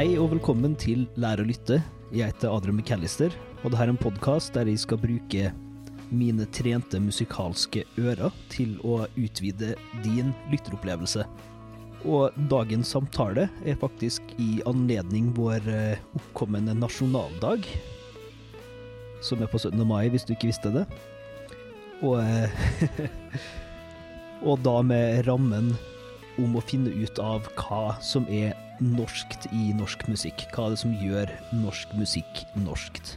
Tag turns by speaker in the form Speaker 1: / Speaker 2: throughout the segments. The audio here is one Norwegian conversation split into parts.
Speaker 1: Hei og velkommen til Lær å lytte. Jeg heter Adrian McAllister, og dette er en podkast der jeg skal bruke mine trente musikalske ører til å utvide din lytteropplevelse. Og dagens samtale er faktisk i anledning vår eh, oppkommende nasjonaldag, som er på 17. mai, hvis du ikke visste det. Og, eh, og da med rammen om å finne ut av hva som er norskt i norsk musikk. Hva er det som gjør norsk musikk norskt?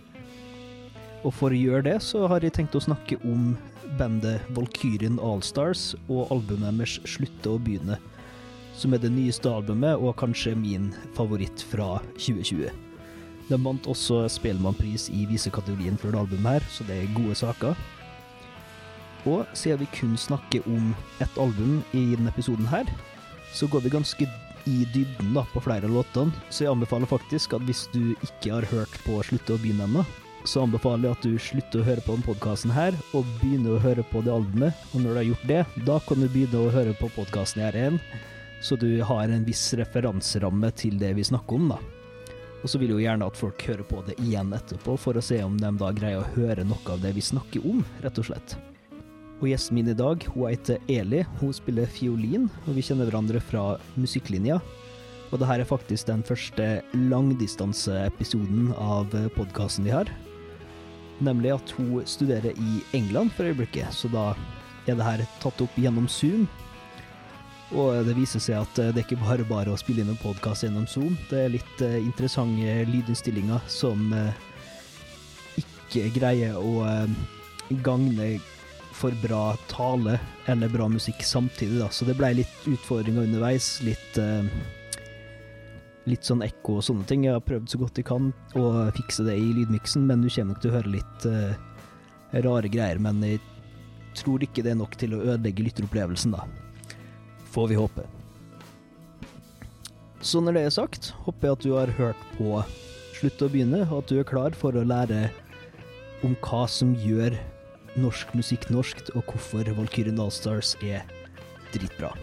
Speaker 1: Og for å gjøre det, så har jeg tenkt å snakke om bandet Valkyrien Allstars og albumet deres 'Slutte å begynne', som er det nyeste albumet og kanskje min favoritt fra 2020. De vant også Spellemannpris i visekategorien for det albumet her, så det er gode saker. Og siden vi kun snakker om ett album i denne episoden her, så går vi ganske i dybden da, på flere av låtene. Så jeg anbefaler faktisk at hvis du ikke har hørt på Slutte å begynne ennå, så anbefaler jeg at du slutter å høre på denne podkasten her, og begynner å høre på det albumet. Og når du har gjort det, da kan du begynne å høre på podkasten her igjen, så du har en viss referanseramme til det vi snakker om, da. Og så vil jeg jo gjerne at folk hører på det igjen etterpå, for å se om de da greier å høre noe av det vi snakker om, rett og slett. Og gjesten min i dag hun heter Eli. Hun spiller fiolin, og vi kjenner hverandre fra musikklinja. Og det her er faktisk den første langdistanseepisoden av podkasten vi har. Nemlig at hun studerer i England for øyeblikket, så da er det her tatt opp gjennom Zoom. Og det viser seg at det er ikke bare bare å spille inn en podkast gjennom Zoom. Det er litt eh, interessante lydinnstillinger som eh, ikke greier å eh, gagne for bra tale eller bra musikk samtidig, da. Så det ble litt utfordringer underveis. Litt uh, Litt sånn ekko og sånne ting. Jeg har prøvd så godt jeg kan å fikse det i lydmiksen, men du kommer nok til å høre litt uh, rare greier. Men jeg tror ikke det er nok til å ødelegge lytteropplevelsen, da. Får vi håpe. Så når det er sagt, håper jeg at du har hørt på Slutt å begynne, og at du er klar for å lære om hva som gjør norsk musikk norskt, og hvorfor Valkyrien Allstars er dritbra.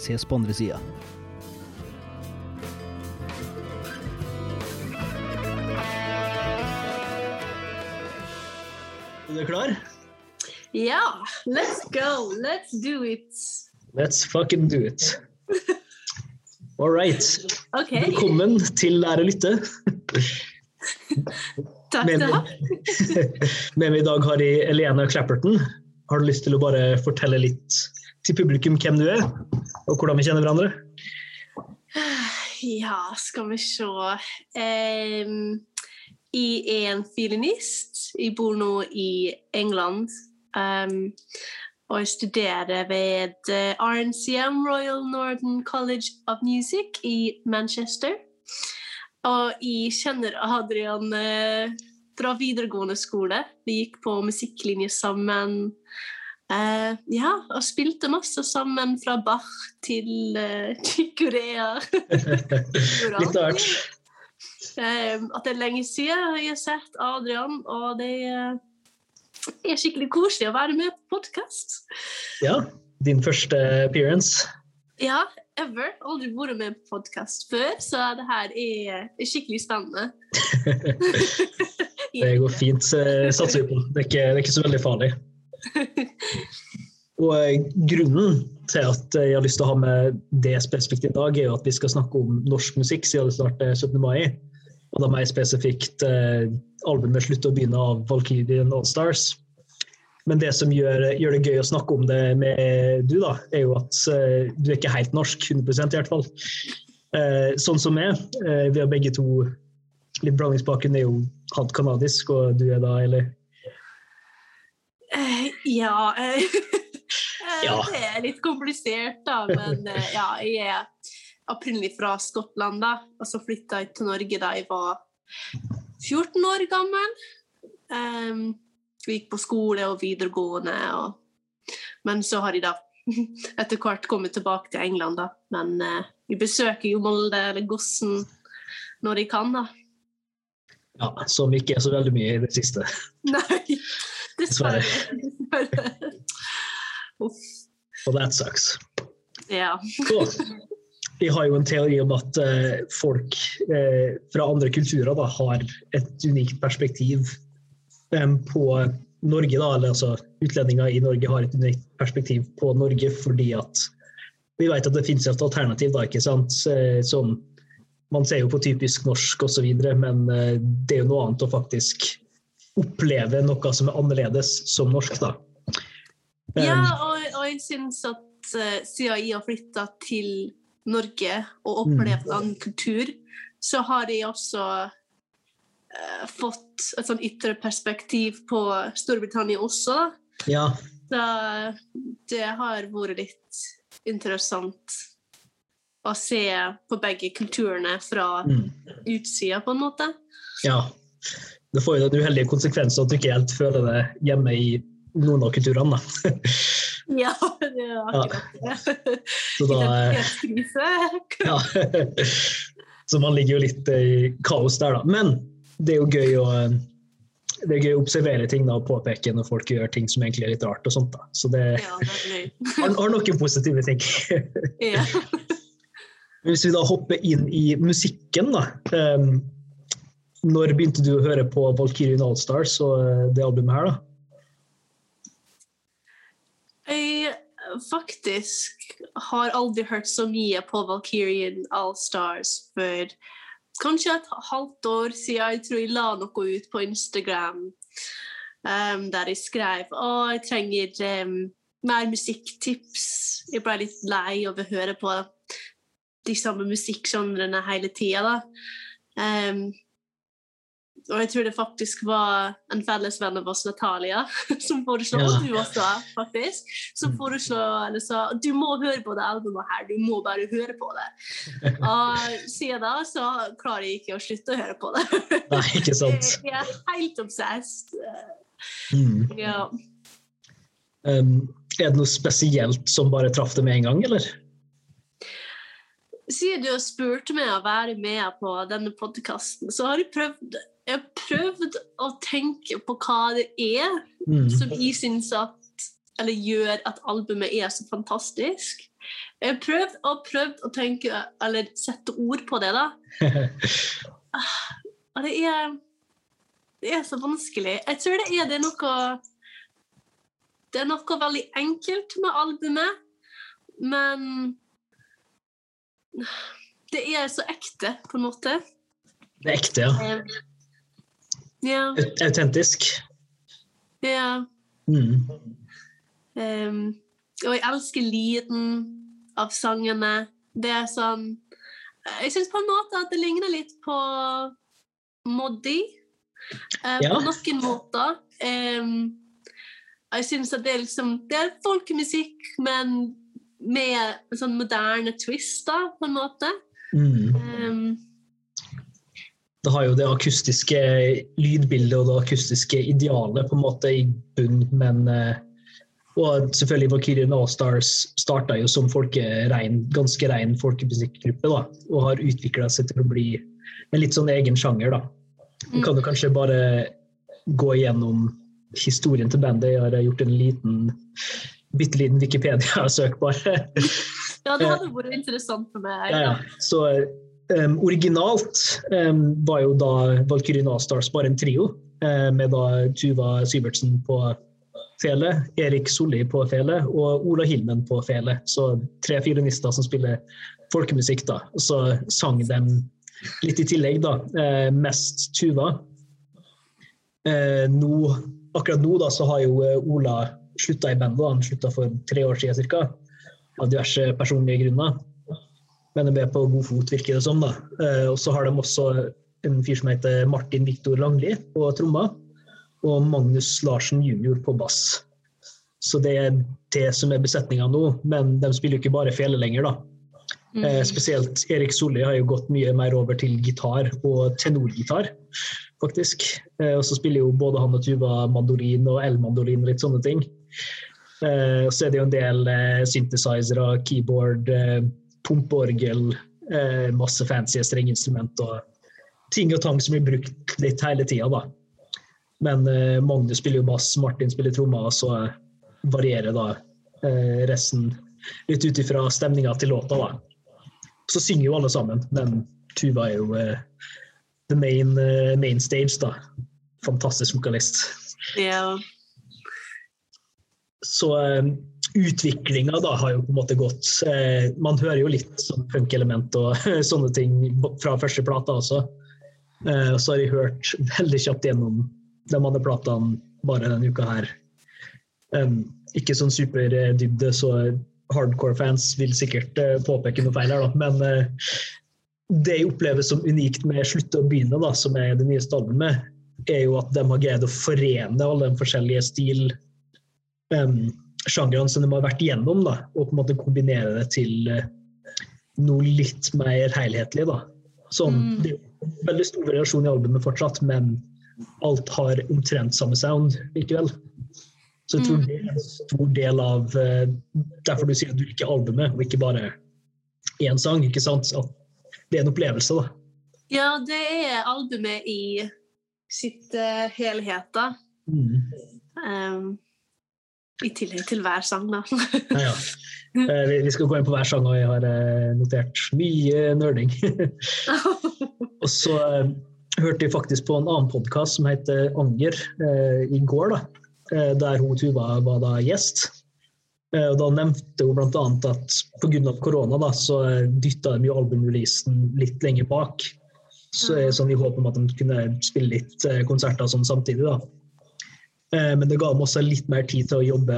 Speaker 1: Ses på andre sida. Er du klar?
Speaker 2: Ja, let's go. Let's do it.
Speaker 1: Let's fucking do it. All right.
Speaker 2: Okay.
Speaker 1: Velkommen til Lære å lytte.
Speaker 2: Takk
Speaker 1: Med
Speaker 2: ha.
Speaker 1: Med meg i dag har jeg Elena Clapperton. Har du lyst til å bare fortelle litt til publikum hvem du er, og hvordan vi kjenner hverandre?
Speaker 2: Ja, skal vi se. um, jeg er en fiolinist. Jeg bor nå i England. Um, og jeg studerer ved eh, RNCM, Royal Northern College of Music i Manchester. Og jeg kjenner Adrian eh, fra videregående skole. Vi gikk på musikklinje sammen. Eh, ja, og spilte masse sammen fra Bach til uh, Korea.
Speaker 1: litt av hvert.
Speaker 2: Eh, at det er lenge siden jeg har sett Adrian, og det eh, er skikkelig koselig å være med på podkast.
Speaker 1: Ja, din første appearance.
Speaker 2: Ja, ever. Aldri vært med på podkast før, så det her er, skikkelig spennende.
Speaker 1: Det går fint, eh, satser vi på. Det er ikke, det er ikke så veldig farlig. Og eh, grunnen til at jeg har lyst til å ha med det spesifikt i dag, er jo at vi skal snakke om norsk musikk siden det snart er 17. mai. Og da mer spesifikt eh, albumet 'Slutt å begynne' av Valkyrien Allstars. Men det som gjør, gjør, det gøy å snakke om det med du, da, er jo at eh, du er ikke helt norsk. 100 i hvert fall. Eh, sånn som meg. Eh, vi har begge to litt blandingsbakgrunn, er jo halvt kanadisk, og du er da, eller?
Speaker 2: Ja,
Speaker 1: Ja.
Speaker 2: Det er litt komplisert, da. Men ja, jeg er opprinnelig fra Skottland, da. Og så flytta jeg til Norge da jeg var 14 år gammel. Um, gikk på skole og videregående. Og... Men så har de da etter hvert kommet tilbake til England, da. Men eh, jeg besøker jo Molde eller Gossen når de kan, da.
Speaker 1: Ja, som ikke er så veldig mye i det siste.
Speaker 2: Nei, dessverre. Dessverre. Uff.
Speaker 1: Og that sucks.
Speaker 2: Ja.
Speaker 1: Så, jeg har jo en teori om at eh, folk eh, fra andre kulturer da, har et unikt perspektiv på Norge. Da, eller altså Utlendinger i Norge har et unikt perspektiv på Norge fordi at vi vet at det finnes et alternativ. da, ikke sant? Eh, Som man ser jo på typisk norsk osv., men eh, det er jo noe annet å faktisk oppleve noe som er annerledes som norsk. da.
Speaker 2: Ja,
Speaker 1: Um,
Speaker 2: og, og jeg syns at eh, siden jeg har flytta til Norge og opplevd en annen kultur, så har jeg også eh, fått et sånn ytre perspektiv på Storbritannia også.
Speaker 1: ja,
Speaker 2: Så det har vært litt interessant å se på begge kulturene fra
Speaker 1: mm,
Speaker 2: utsida, på en måte.
Speaker 1: ja. Det får jo den uheldige konsekvensen at du ikke helt føler det hjemme i noen av kulturene.
Speaker 2: Ja, det er akkurat det.
Speaker 1: Så da, eh,
Speaker 2: Identitetskrise.
Speaker 1: Ja. Så man ligger jo litt i kaos der, da. Men det er jo gøy å, det er gøy å observere ting da, og påpeke når folk gjør ting som egentlig er litt rart. og sånt da. Så det
Speaker 2: Ja, det
Speaker 1: har, har noen positive ting.
Speaker 2: Ja.
Speaker 1: Hvis vi da hopper inn i musikken, da. Um, når begynte du å høre på Valkyrien Allstars og eh, det albumet her, da?
Speaker 2: Jeg faktisk har aldri hørt så mye på Valkyrien Allstars for kanskje et halvt år siden. Jeg tror jeg la noe ut på Instagram um, der jeg skrev å, jeg trenger um, mer musikktips. Jeg ble litt lei av å høre på de samme musikksjangrene hele tida. Um, og jeg tror det faktisk var en felles venn av oss, Natalia, som foreslo,
Speaker 1: Ja.
Speaker 2: og du også, faktisk, som foreslo eller sa du må høre på det albumet her, du må bare høre på det. Og siden da så klarer jeg ikke å slutte å høre på det.
Speaker 1: Nei, ikke sant?
Speaker 2: Jeg er helt obsessed.
Speaker 1: Mm.
Speaker 2: Ja.
Speaker 1: Um, er det noe spesielt som bare traff det med en gang, eller?
Speaker 2: Siden du har spurt meg å være med på denne podkasten, så har jeg prøvd, jeg har prøvd å tenke på hva det er
Speaker 1: Mm.
Speaker 2: som jeg syns at Eller gjør at albumet er så fantastisk. Jeg har prøvd og prøvd å tenke, eller sette ord på det, da. Og det er Det er så vanskelig. Jeg tror det er, det er noe Det er noe veldig enkelt med albumet, men det er så ekte, på en måte.
Speaker 1: Det er ekte, ja.
Speaker 2: Ja.
Speaker 1: Autentisk.
Speaker 2: ja.
Speaker 1: Mm.
Speaker 2: Um, og jeg elsker lyden av sangene. Det er sånn Jeg syns på en måte at det ligner litt på Moddi. Uh,
Speaker 1: Ja.
Speaker 2: På noen måter. Um, jeg syns at det er liksom Det er folkemusikk, men med sånn moderne twist, da, på en måte.
Speaker 1: Mm. Det har jo det akustiske lydbildet og det akustiske idealet på en måte i bunn, men eh, Og selvfølgelig Valkyrien Allstars starta jo som folkerein, ganske rein folkemusikkgruppe, da, og har utvikla seg til å bli en litt sånn egen sjanger, da. Vi kan jo kanskje bare gå igjennom historien til bandet. Jeg har gjort en liten bitte liten Wikipedia-søk, bare.
Speaker 2: ja, det hadde vært interessant for meg.
Speaker 1: Ja, ja. Så um, originalt um, var jo da Valkyrien Allstars bare en trio, uh, med da Tuva Syvertsen på fele, Erik Solli på fele og Ola Hilmen på fele. Så tre fiolinister som spiller folkemusikk, da. Så sang de litt i tillegg, da. Uh, mest Tuva. Uh, nå, akkurat nå da, så har jo Ola slutta i bandet. Han slutta for tre år siden ca. Av diverse personlige grunner. Men de er på god fot, virker det som. da. Eh, og så har de også en fyr som heter Martin Viktor Langli på tromma. Og Magnus Larsen jr. på bass. Så det er det som er besetninga nå. Men de spiller jo ikke bare fele lenger, da.
Speaker 2: Mm.
Speaker 1: Eh, spesielt Erik Solli har jo gått mye mer over til gitar og tenorgitar, faktisk. Eh, og så spiller jo både han og Tuva mandolin og elmandolin og litt sånne ting. Eh, så er det jo en del eh, synthesizere, keyboard, eh, pumpeorgel, eh, masse fancy strengeinstrument og ting og tang som blir brukt litt hele tida, da. Men eh, Magnus spiller jo bass, Martin spiller trommer, og så varierer da eh, resten litt ut ifra stemninga til låta, da. Så synger jo alle sammen, men Tuva er jo the main, main stage, da. Fantastisk vokalist.
Speaker 2: Ja.
Speaker 1: Så utviklinga har jo på en måte gått uh, Man hører jo litt sånn punk-element og sånne ting fra første plata også. Uh, så har jeg hørt veldig kjapt gjennom de andre platene bare denne uka her. Ikke sånn superdybde, så hardcore-fans vil sikkert uh, påpeke noe feil her, da. Men det jeg opplever som unikt med 'Slutte å begynne', da, som er det nyeste albumet, er jo at de har greid å forene alle de forskjellige stil sjangrene som de har vært igjennom, da, og på en måte kombinere det til uh, noe litt mer helhetlig. Da. Sånn, mm. Det er veldig stor variasjon i albumet fortsatt, men alt har omtrent samme sound likevel. Så jeg tror mm. det er en stor del av uh, Derfor du sier at du liker albumet, og ikke bare én sang. ikke sant? Så det er en opplevelse, da.
Speaker 2: Ja, det er albumet i sitt uh, helhet, da.
Speaker 1: Mm.
Speaker 2: Um, I tillegg til hver sang, da.
Speaker 1: ja, ja. Uh, vi, skal gå inn på hver sang, og jeg har notert mye nerding. og så hørte jeg faktisk på en annen podkast som heter Anger i går. da Eh, der hun Tuva var da gjest. Eh, og Da nevnte hun bl.a. at pga. korona da, så dytta de jo albumreleasen litt lenger bak. Så sånn i håp om at de kunne spille litt eh, konserter sånn samtidig. da. Men det ga dem også litt mer tid til å jobbe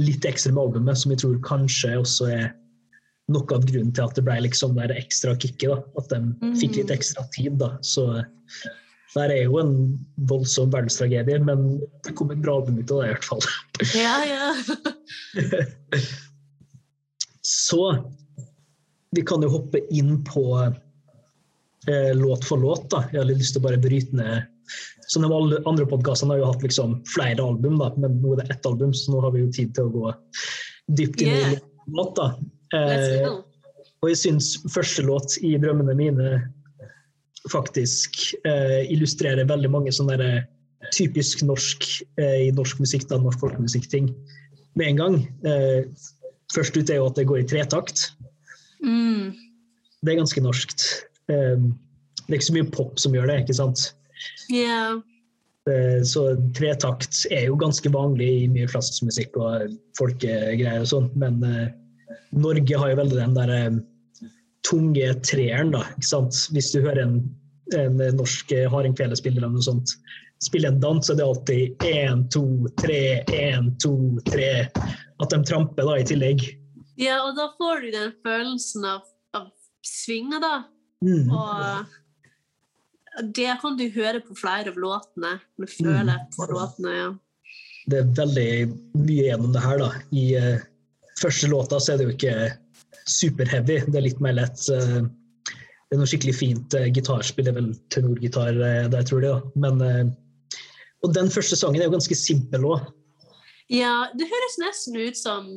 Speaker 1: litt ekstra med albumet, som jeg tror kanskje også er noe av grunnen til at det ble liksom det ekstra kicket. da, At de fikk litt mm. ekstra tid. da, så det er jo en voldsom verdenstragedie, men det kom et bra album ut av det, i hvert fall.
Speaker 2: Ja, ja.
Speaker 1: Så vi kan jo hoppe inn på eh, låt for låt. da. Jeg har litt lyst til å bare bryte ned så de andre podkastene har jo hatt liksom flere album, da, men nå er det ett album, så nå har vi jo tid til å gå dypt inn yeah. i låt. da. Eh, og jeg syns første låt i 'Drømmene mine' faktisk eh, illustrerer veldig mange sånne der, eh, typisk norsk eh, i norsk musikk, da, norsk folkemusikk-ting med en gang. Eh, først ut er jo at det går i tretakt.
Speaker 2: Mm.
Speaker 1: Det er ganske norskt. Eh, det er ikke så mye pop som gjør det, ikke sant?
Speaker 2: Yeah.
Speaker 1: Så tretakt er jo ganske vanlig i mye klassisk musikk og folkegreier og sånn, men eh, Norge har jo veldig den derre tunge treeren, da. Ikke sant? Hvis du hører en, en norsk hardingfele-spiller eller noe sånt spille en dans, så er det alltid én, to, tre, én, to, tre. At de tramper da i tillegg.
Speaker 2: Ja, og da får du den følelsen av, av svinger, da.
Speaker 1: Mm.
Speaker 2: Og det kan du høre på flere av låtene. Du føler mm. på låtene, ja.
Speaker 1: Det er veldig mye gjennom det her, da. I uh, første låta så er det jo ikke superheavy. Det er litt mer lett. Uh, det er noe skikkelig fint uh, gitarspill. Det er vel tenorgitar uh, der, tror jeg. Da. Men, og den første sangen er jo ganske simpel òg.
Speaker 2: Ja, det høres nesten ut som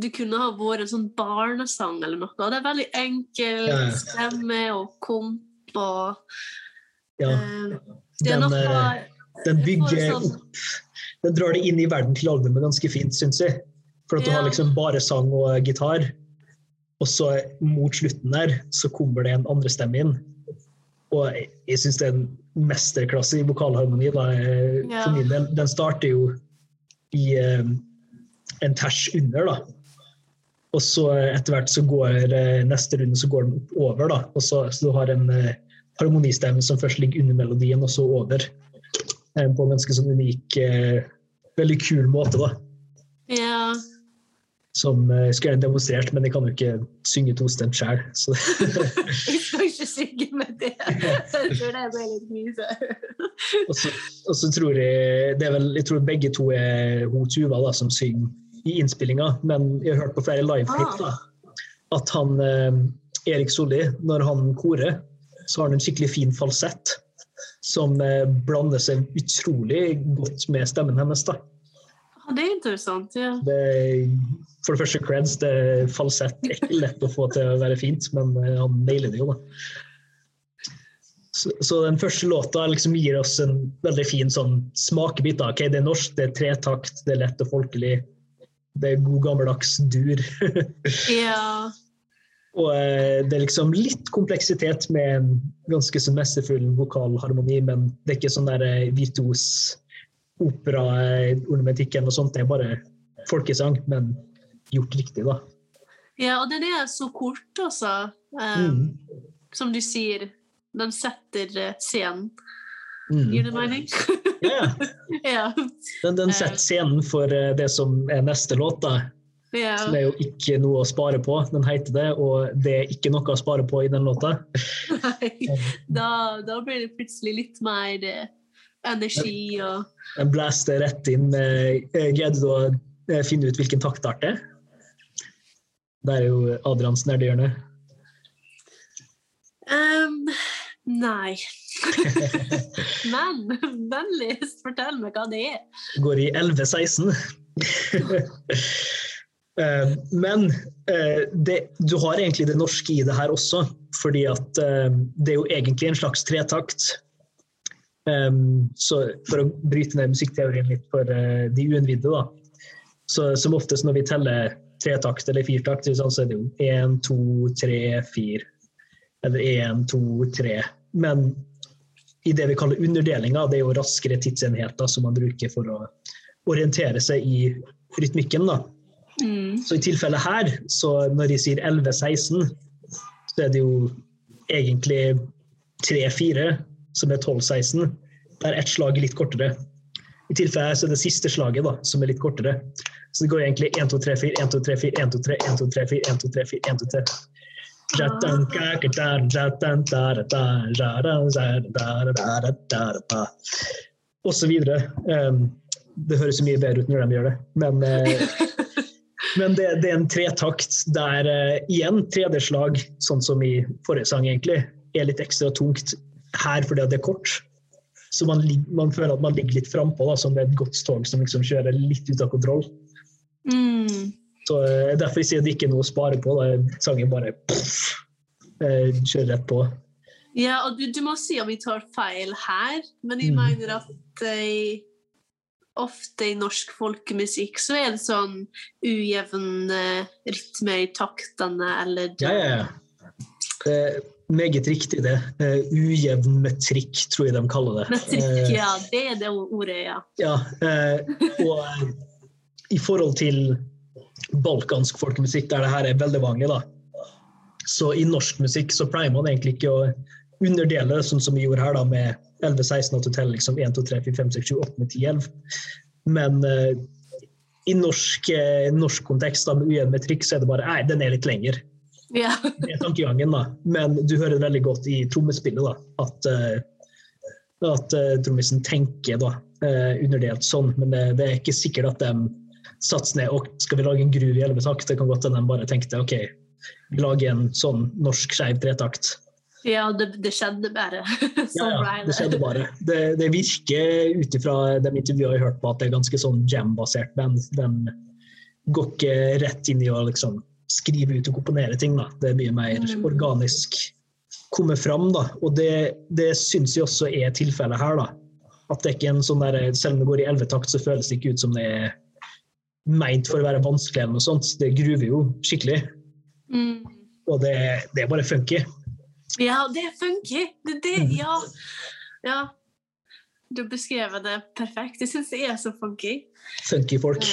Speaker 2: du kunne ha vært en sånn barnesang eller noe. Det er veldig enkel stemme og komp og
Speaker 1: Ja. Den, noe, den, bygger sånn, opp Den drar det inn i verden til albumet ganske fint, syns jeg. For at du har liksom bare sang og gitar. Og så mot slutten der så kommer det en andre stemme inn. Og jeg, jeg syns det er en mesterklasse i vokalharmoni. Da. Ja. For min del. Den starter jo i um, en ters under, da. Og så etter hvert så går uh, neste runde så går den oppover, da. Og så, så du har en uh, harmonistemme som først ligger under melodien, og så over. Um, på en ganske sånn unik, uh, veldig kul måte, da.
Speaker 2: Ja
Speaker 1: som uh, skulle gjerne demonstrert, men jeg kan jo ikke synge tostemt sjøl.
Speaker 2: jeg skal ikke synge med det. Jeg tror det ble litt mye.
Speaker 1: og, så, tror jeg det er vel, Jeg tror begge to er hun Tuva da, som synger i innspillinga, men jeg har hørt på flere liveklipp ah. at han uh, Erik Solli, når han korer, så har han en skikkelig fin falsett som uh, blander seg utrolig godt med stemmen hennes. da.
Speaker 2: Det er interessant, ja.
Speaker 1: Det for det første creds. Det er falsett er ikke lett å få til å være fint, men eh, han nailer det jo, da. Så, så, den første låta liksom gir oss en veldig fin sånn smakebit. da. Ok, det er norsk, det er tretakt, det er lett og folkelig. Det er god gammeldags dur.
Speaker 2: ja.
Speaker 1: Og eh, det er liksom litt kompleksitet med en ganske så mesterfull vokalharmoni, men det er ikke sånn der eh, virtuos opera-ornamentikk eller noe sånt. Det er bare folkesang, men gjort riktig, da.
Speaker 2: Ja, og den er så kort, altså. Um,
Speaker 1: Mm.
Speaker 2: Som du sier, den setter eh, scenen.
Speaker 1: Mm.
Speaker 2: Gir det mening?
Speaker 1: Ja,
Speaker 2: ja.
Speaker 1: den, den setter scenen for eh, det som er neste låt, da.
Speaker 2: ja.
Speaker 1: Som er jo ikke noe å spare på. Den heter det, og det er ikke noe å spare på i den låta.
Speaker 2: Nei. Da, da blir det plutselig litt mer eh, energi og
Speaker 1: Den blaster rett inn. eh, Greide du å eh, finne ut hvilken taktart det er? Det er jo Adrians nerdehjørne.
Speaker 2: Um, Nei. Men vennligst fortell meg hva det er.
Speaker 1: Går i 11-16. Eh, Men eh, det, du har egentlig det norske i det her også, fordi at eh, det er jo egentlig en slags tretakt. Så for å bryte ned musikkteorien litt for de uinnvidde, da. Så som oftest når vi teller tretakt eller firtakt, så er det jo én, to, tre, fire. Eller én, to, tre. Men i det vi kaller underdelinger. Det er jo raskere tidsenheter som man bruker for å orientere seg i rytmikken. da.
Speaker 2: Mm.
Speaker 1: Så i tilfellet her, så når de sier 11-16, så er det jo egentlig 3-4 som er 12-16, der ett slag er litt kortere. I tilfellet her så er det siste slaget da, som er litt kortere. Så det går egentlig 1, 2, 3, 4, 1, 2, 3, 4, 1, 2, 3, 1, 2, 3, 4, 1, 2, 3, 4, 1, 2, 3, 4, 1, 2, 3. Og så videre. Um, det høres mye bedre ut når de gjør det, men eh, men det, det er en tretakt der uh, igjen tredjeslag, sånn som i forrige sang, egentlig, er litt ekstra tungt her fordi det er kort. Så man, man føler at man ligger litt frampå, som det er et godstog som liksom kjører litt ut av kontroll.
Speaker 2: Mm.
Speaker 1: Så uh, Derfor sier jeg det ikke er noe å spare på. Da. Sangen bare pff, uh, kjører rett på.
Speaker 2: Ja, og du, du må si om vi tar feil her, men jeg
Speaker 1: Mm.
Speaker 2: mener at eh, ofte i norsk folkemusikk så er det sånn ujevn eh, rytme i taktene, eller
Speaker 1: Ja, ja, ja. Det er meget riktig, det. Uh, ujevn metrikk, tror jeg de kaller det.
Speaker 2: Metrikk,
Speaker 1: Eh,
Speaker 2: ja. Det er det ordet, ja.
Speaker 1: Ja, eh, og eh, i forhold til balkansk folkemusikk, der det her er veldig vanlig, da. Så i norsk musikk så pleier man egentlig ikke å underdele sånn som vi gjorde her, da, med 11-16 at du teller liksom 1, 2, 3, 4, 5, 6, 7, 8, 9, 10, 11. Men uh, i norsk, uh, norsk kontekst da, med ujevn metrikk, så er det bare Nei, den er litt lenger.
Speaker 2: ja.
Speaker 1: Det er tankegangen, da. Men du hører det veldig godt i trommespillet da, at, uh, at trommisen tenker da, underdelt sånn. Men det, det er ikke sikkert at de satser ned og skal vi lage en gruve i elleve-takt. Det kan godt hende de bare tenkte OK, vi lager en sånn norsk skeiv tretakt.
Speaker 2: ja det, det skjedde bare.
Speaker 1: Ja,
Speaker 2: sånn
Speaker 1: ja,
Speaker 2: ble
Speaker 1: det skjedde bare. Det, det virker ut ifra de intervjuene jeg har hørt på, at det er ganske sånn jam-basert band. De går ikke rett inn i å liksom skrive ut og komponere ting. Da. Det er mye mer
Speaker 2: Mm.
Speaker 1: organisk komme fram. Da. Og det, det syns jeg også er tilfellet her. Da. At det er ikke en sånn der, Selv om det går i elvetakt, så føles det ikke ut som det er meint for å være vanskelig. eller noe sånt. Det gruver jo skikkelig.
Speaker 2: Mm.
Speaker 1: Og det, det er bare funky.
Speaker 2: Ja, det er funky! Det, det,
Speaker 1: Mm.
Speaker 2: ja. ja. Du beskrev det perfekt. Jeg syns det er så funky.
Speaker 1: Funky folk.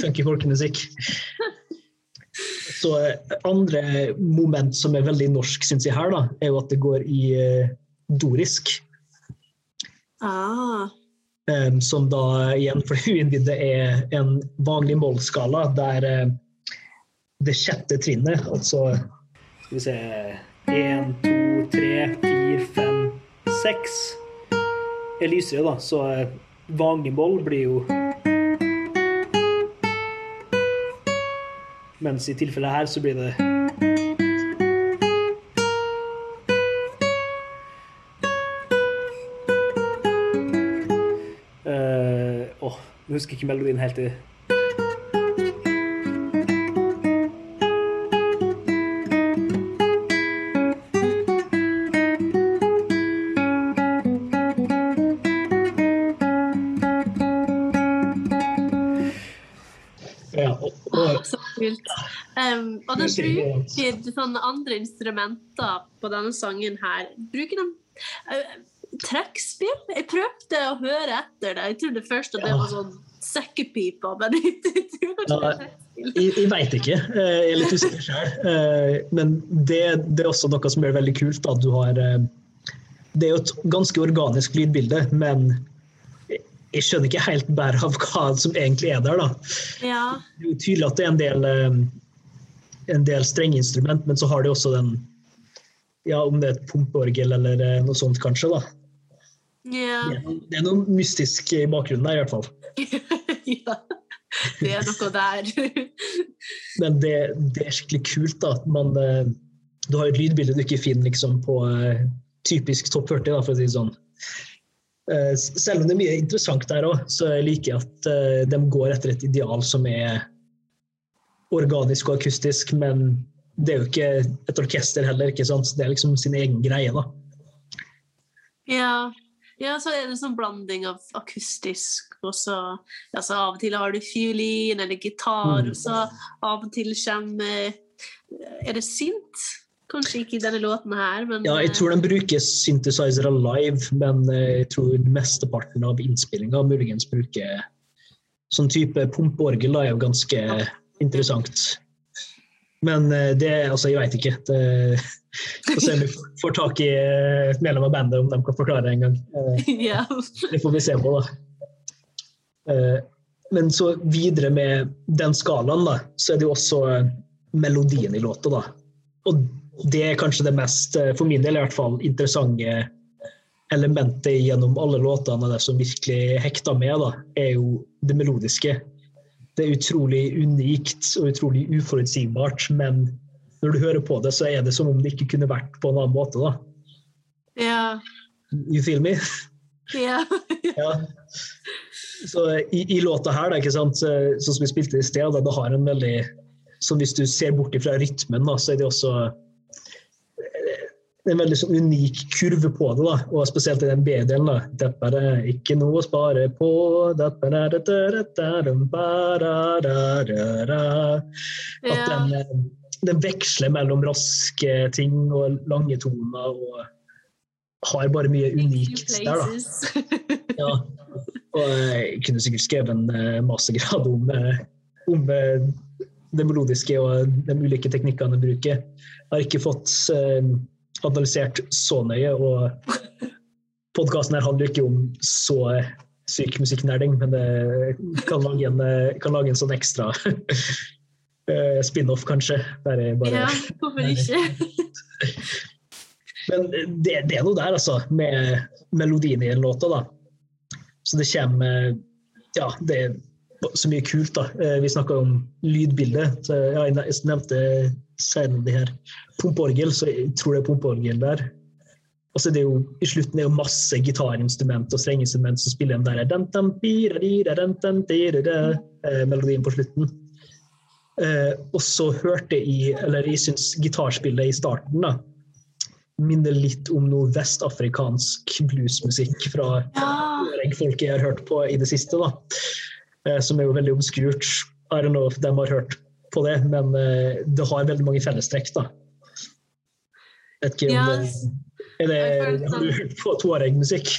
Speaker 1: Funky folkemusikk. Så eh, andre moment som er veldig norsk, syns jeg her, da, er jo at det går i eh, dorisk.
Speaker 2: Ah.
Speaker 1: Em, som da igjen for det uinnvidde er en vanlig målskala der eh, det sjette trinnet, altså Skal vi se Én, to, tre, fire, fem, seks er lysere, da. Så eh, vanlig mål blir jo Mens i tilfellet her så blir det husker ikke melodien helt i.
Speaker 2: Um, og de bruker sånne andre instrumenter på denne sangen her. Bruker de uh, trekkspill? Jeg prøvde å høre etter det. Jeg trodde først at det var sånn sekkepiper, men ja, det.
Speaker 1: Jeg, jeg veit ikke. Eh, jeg er litt usikker sjøl. Men det, det, er også noe som er veldig kult. At du har Det er jo et ganske organisk lydbilde, men jeg skjønner ikke helt bare av hva som egentlig er der. da.
Speaker 2: Ja.
Speaker 1: Det er jo tydelig at det er en del, eh, en del strengeinstrument, men så har de også den ja, Om det er et pumpeorgel eller eh, noe sånt, kanskje. da.
Speaker 2: Ja.
Speaker 1: Det er noe mystisk i bakgrunnen der, i hvert fall.
Speaker 2: ja, det er noe der.
Speaker 1: men det, det, er skikkelig kult da, at man eh, Du har et lydbilde du ikke finner liksom, på typisk topp 40, da, for å si det sånn. Eh, selv om det er mye interessant der òg, så liker jeg at eh, de går etter et ideal som er organisk og akustisk, men det er jo ikke et orkester heller, ikke sant? det er liksom sin egen greie. da.
Speaker 2: Ja. Ja, så er det en sånn blanding av akustisk og så altså Av og til har du fiolin eller gitar, mm. og så av og til kommer Er det sint? Kanskje ikke i denne låten her, men
Speaker 1: Ja, jeg tror den bruker synthesizere live, men eh, jeg tror mesteparten av innspillinga muligens bruker sånn type pumpeorgel. er jo ganske ja. interessant. Men eh, det Altså, jeg veit ikke. Vi får se om vi får tak i et eh, medlem av bandet, om de kan forklare det en gang.
Speaker 2: Ja.
Speaker 1: Det får vi se på, da. Men så videre med den skalaen, da, så er det jo også melodien i låta, da. Og det er kanskje det mest, eh, for min del i hvert fall, interessante elementet gjennom alle låtene det som virkelig hekta med, da, er jo det melodiske. Det er utrolig unikt og utrolig uforutsigbart, men når du hører på det, så er det som om det ikke kunne vært på en annen måte. da.
Speaker 2: Ja.
Speaker 1: You feel me?
Speaker 2: Ja.
Speaker 1: ja. Så i, i, låta her, da, ikke sant, sånn som vi spilte i sted, da, det har en veldig Som Hvis du ser bort fra rytmen, da, så er det også det er en veldig sånn unik kurve på det, da. og spesielt i den B-delen. da det er ikke noe å spare på At den, eh, den veksler mellom raske ting og lange toner og har bare mye unikt der, da. Ja. Og jeg kunne sikkert skrevet en eh, mastergrad om, eh, om det melodiske og de ulike teknikkene jeg bruker. Jeg har ikke fått analysert så nøye. Og podkasten her handler ikke om så syk musikknerding, men det kan lage en, kan lage en sånn ekstra eh, spin-off, kanskje.
Speaker 2: Bare, ja, hvorfor ikke?
Speaker 1: men det, det, er noe der, altså, med melodien i en låt. Da. Så det kommer Ja, det er så mye kult, da. Eh, vi snakka om lydbildet. Ja, jeg nevnte senere det her pumpeorgel, så jeg tror det er pumpeorgel der. Og så er det jo, I slutten er jo masse gitarinstrument og strengeinstrument som spiller den der den, den, den, den, eh, melodien på slutten. Eh, og så hørte jeg Eller jeg syns gitarspillet i starten da, minner litt om noe vestafrikansk bluesmusikk fra ja. folk jeg har hørt på i det siste. da, eh, Som er jo veldig obskurt. I don't know if de har hørt på det, men uh, det har veldig mange fellestrekk. da. Vet ikke om det, er det, Har du hørt på Tuareg-musikk?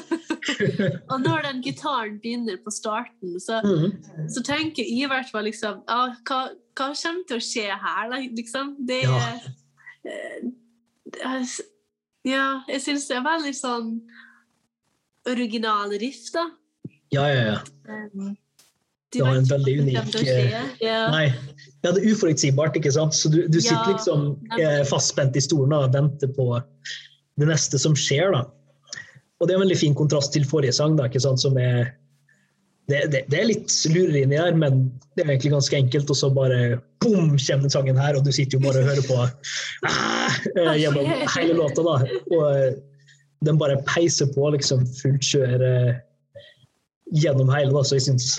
Speaker 2: og når den gitaren begynner på starten, så, mm. så tenker jeg i hvert fall liksom ah, hva, hva, kommer til å skje her, liksom? Det ja. Uh, ja, jeg syns det er veldig sånn original riff, da.
Speaker 1: Ja, ja, ja. Um, det var en veldig unik
Speaker 2: ja.
Speaker 1: Nei, ja, det er uforutsigbart, ikke sant? Så du, du sitter ja, liksom eh, fastspent i stolen og venter på det neste som skjer. da. Og det er en veldig fin kontrast til forrige sang, da, ikke sant? som er det, det, det er litt lureri inni her, men det er egentlig ganske enkelt. Og så bare bom, kommer den sangen her, og du sitter jo bare og hører på ah, eh, gjennom hele låta. da. Og eh, den bare peiser på liksom fullt kjør eh, gjennom hele. da, Så jeg syns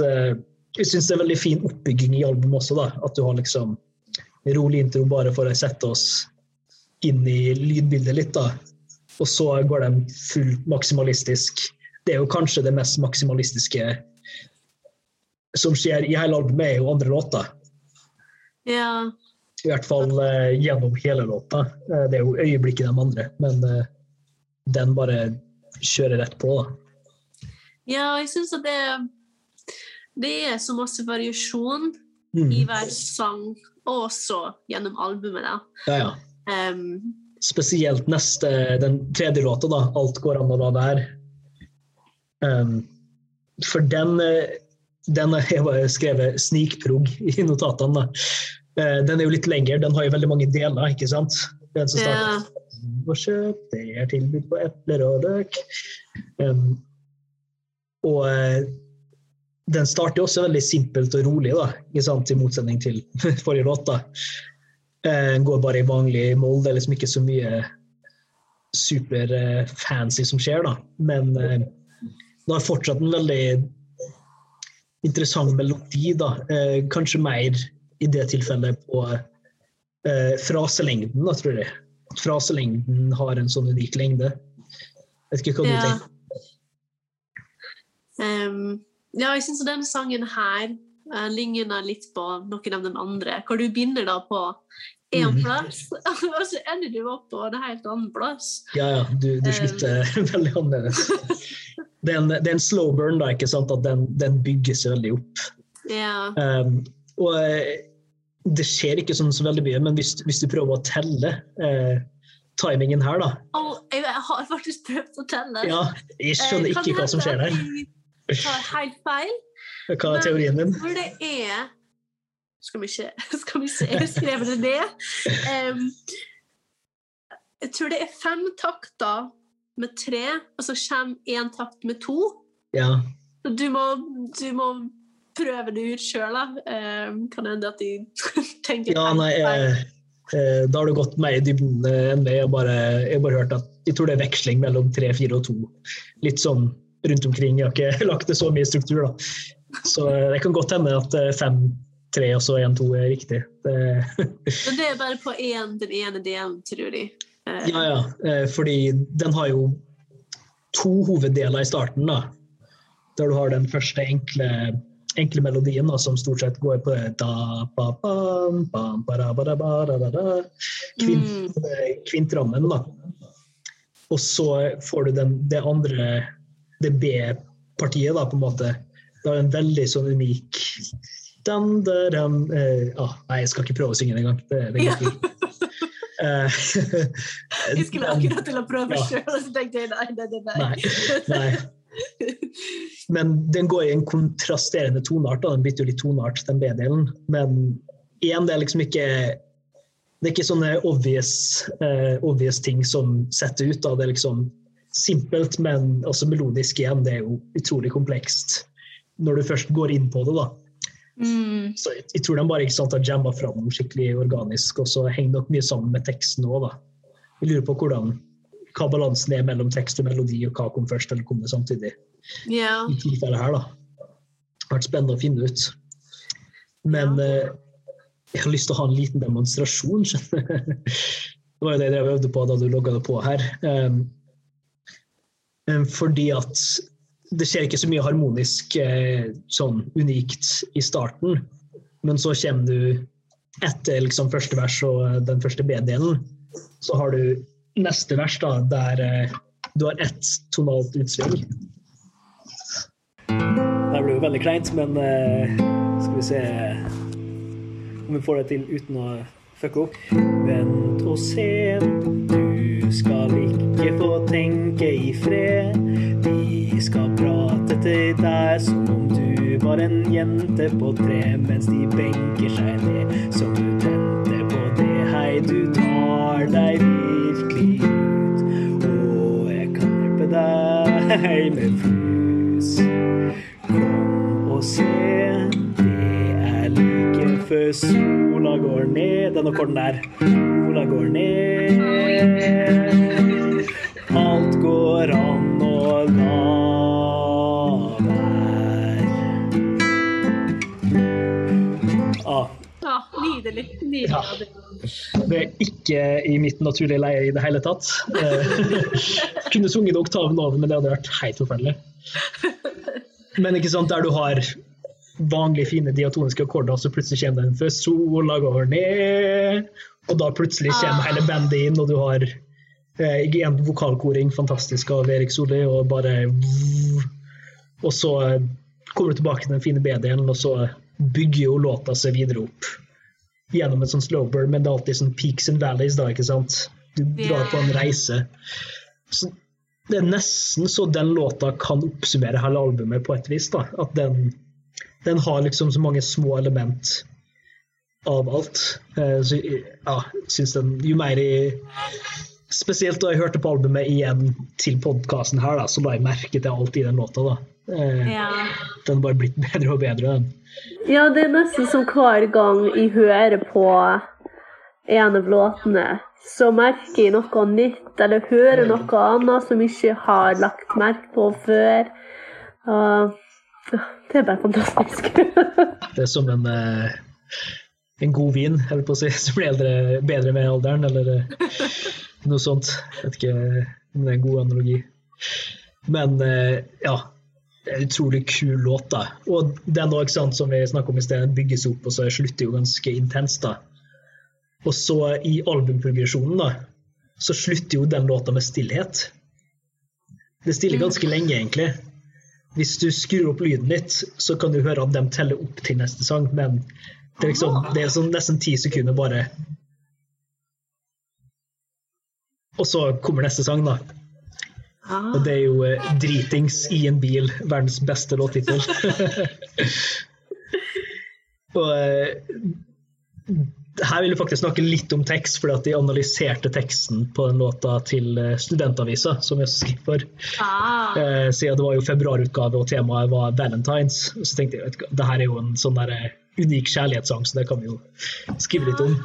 Speaker 1: jeg syns det er veldig fin oppbygging i albumet også. da, At du har liksom rolig intro bare for å sette oss inn i lydbildet litt. da, Og så går de fullt maksimalistisk. Det er jo kanskje det mest maksimalistiske som skjer i hele albumet, er jo andre låter.
Speaker 2: Ja.
Speaker 1: I hvert fall eh, gjennom hele låta. Eh, det er jo øyeblikket de andre, men eh, den bare kjører rett på. da.
Speaker 2: ja, jeg syns at det, det er så masse variasjon
Speaker 1: Mm.
Speaker 2: i hver sang, og også gjennom albumet. da.
Speaker 1: Ja, ja.
Speaker 2: Um,
Speaker 1: Spesielt neste, den tredje låta, da. 'Alt går an å la være'. Um, for den, eh, den har jeg bare skrevet snikprog i notatene. da. Eh, Den er jo litt lengre, den har jo veldig mange deler, ikke sant? Den som
Speaker 2: Ja.
Speaker 1: starter og kjøp, det er tilbud på epler og løk. Um, og eh, den starter også veldig simpelt og rolig, da, i motsetning til forrige låt. da. Eh, Den går bare i vanlig mål, det er liksom ikke så mye super eh, fancy som skjer, da. Men den det har fortsatt en veldig interessant melodi, da. Eh, Kanskje mer i det tilfellet på eh, fraselengden, da, tror jeg. At fraselengden har en sånn unik lengde. Jeg Vet ikke hva du
Speaker 2: Ja.
Speaker 1: tenker.
Speaker 2: em, ja, jeg syns denne sangen her uh, ligner litt på noen av de andre, hvor du begynner da på én
Speaker 1: Mhm.
Speaker 2: plass, og så ender du opp på en helt annen plass.
Speaker 1: Ja, ja, du, du
Speaker 2: slutter
Speaker 1: slutter veldig annerledes. Det er, en, det er en slow burn, da, ikke sant? at den, den bygger seg veldig opp.
Speaker 2: Ja.
Speaker 1: Um, og eh, det skjer ikke sånn så veldig mye, men hvis, hvis du prøver å telle uh, timingen her, da
Speaker 2: oh, jeg, har faktisk prøvd å telle.
Speaker 1: Ja, jeg skjønner
Speaker 2: Eh,
Speaker 1: ikke hva som skjer der.
Speaker 2: Tar helt feil.
Speaker 1: Hva er teorien din?
Speaker 2: Hvor det er Skal vi se, skal vi se. jeg det ned. Um, jeg tror det er fem takter med tre, og så kommer én takt med to.
Speaker 1: Ja,
Speaker 2: Du må, du må prøve det ut sjøl, da. Um, kan hende at de tenker
Speaker 1: ja nei
Speaker 2: feil.
Speaker 1: eh, Da har du gått mer i dybden enn meg. Jeg har bare, jeg bare hørt at jeg tror det er veksling mellom tre, fire og to. Litt sånn rundt omkring. Jeg har ikke lagt det så mye struktur, da. Så eh, det kan godt hende at eh, fem, tre og så én, to er riktig. Det,
Speaker 2: Men det er bare på én, den ene delen, tror de. Eh,
Speaker 1: Ja, ja. Fordi den har jo to hoveddeler i starten. da. Der du har den første enkle, enkle melodien da, som stort sett går på da, ba, bam, bam, ba, ba, ba, da, da, da. Kvint, mm. Kvintrammen, da. Og så får du den, det andre, det B-partiet, da, på en måte. Det er en veldig sånn unik den der, den, eh, ah, Nei, jeg skal ikke prøve å synge den engang. Det, det går ikke. Eh,
Speaker 2: Jeg skulle akkurat til å prøve
Speaker 1: Ja.
Speaker 2: sjøl, og så tenkte jeg nei, nei, nei.
Speaker 1: Nei, nei. Men den går i en kontrasterende toneart. Den bytter jo litt toneart, den B-delen. Men igjen, det er liksom ikke Det er ikke sånne obvious, uh, obvious ting som setter ut. Da. Det er liksom simpelt, men også melodisk igjen. Det er jo utrolig komplekst når du først går inn på det. da.
Speaker 2: Mm.
Speaker 1: Så jeg, jeg tror de bare ikke sant, har jamma fram skikkelig organisk, og så henger nok mye sammen med teksten òg, da. Jeg lurer på hvordan, hva balansen er mellom tekst og melodi, og hva kom først, eller kom det samtidig.
Speaker 2: Yeah.
Speaker 1: I tilfellet her, da. Det har vært spennende å finne ut. Men
Speaker 2: Ja.
Speaker 1: eh, jeg har lyst til å ha en liten demonstrasjon, skjønner du. Det var jo det jeg øvde på da du logga det på her. Um, fordi at det skjer ikke så mye harmonisk eh, sånn unikt i starten, men så kommer du etter liksom første vers og den første B-delen, så har du neste vers da, der eh, du har ett tonalt utsving. Det blir jo veldig kleint, men eh, skal vi se om vi får det til uten å fucke opp. Vent og se, du skal ikke få tenke i fred. De skal prate til deg som om du var en jente på tre, mens de benker seg ned som du tente på det. Hei, du tar deg virkelig ut, og jeg kan hjelpe deg med flus. Kom og se, det er like før sola går ned. Den akkorden der. Sola går ned. Alt går an å la være. Ah,
Speaker 2: ja, nydelig. nydelig.
Speaker 1: Ja. det er ikke i mitt naturlige leie i det hele tatt. Eh, Kunne sunget oktaven over, men det hadde vært helt forferdelig. Men ikke sant, der du har vanlige, fine diatoniske akkorder, så plutselig kommer den før sola går ned, og da plutselig kommer
Speaker 2: Ah.
Speaker 1: hele bandet inn, og du har eh, en vokalkoring fantastisk av Erik Solli, og bare Og så eh, kommer du tilbake til den fine B-delen, og så bygger jo låta seg videre opp gjennom en sånn slow burn, men det er alltid sånn peaks and valleys, da, ikke sant? Du drar på en reise. Så det er nesten så den låta kan oppsummere hele albumet på et vis. da, At den, den har liksom så mange små element av alt. Eh, Så ja, syns den Jo mer jeg Spesielt da jeg hørte på albumet igjen til podkasten her, da, så la jeg merke til alt i den låta. da. Eh,
Speaker 2: Ja.
Speaker 1: Den har bare blitt bedre og bedre. den.
Speaker 3: Ja, det er nesten som hver gang jeg hører på en av låtene, så merker jeg noe nytt, eller hører noe annet som jeg ikke har lagt merke på før. Og det er bare fantastisk.
Speaker 1: Det er som en, eh, en god vin, eller på å si, som blir eldre, bedre med alderen, eller eh, noe sånt. Jeg vet ikke om det er en god analogi. Men eh, ja, utrolig kul låt. da. Og den også, som vi snakket om i sted, bygges opp, og så slutter jo ganske intenst. da. Og så i albumprogresjonen da, så slutter jo den låta med stillhet. Det stiller ganske lenge, egentlig. Hvis du skrur opp lyden litt, så kan du høre at de teller opp til neste sang, men det er, liksom, det er sånn nesten ti sekunder bare Og så kommer neste sang, da.
Speaker 2: Ah.
Speaker 1: Og det er jo eh, 'Dritings i en bil', verdens beste låttittel. og eh, her vil jeg faktisk snakke litt om tekst, fordi at de analyserte teksten på den låta til eh, Studentavisa, som jeg skriver for.
Speaker 2: Ah.
Speaker 1: Eh, siden det var jo februarutgave og temaet var Valentines. Så tenkte jeg vet hva, det her er jo en sånn der, eh, unik kjærlighetssang, så det kan vi jo skrive litt om.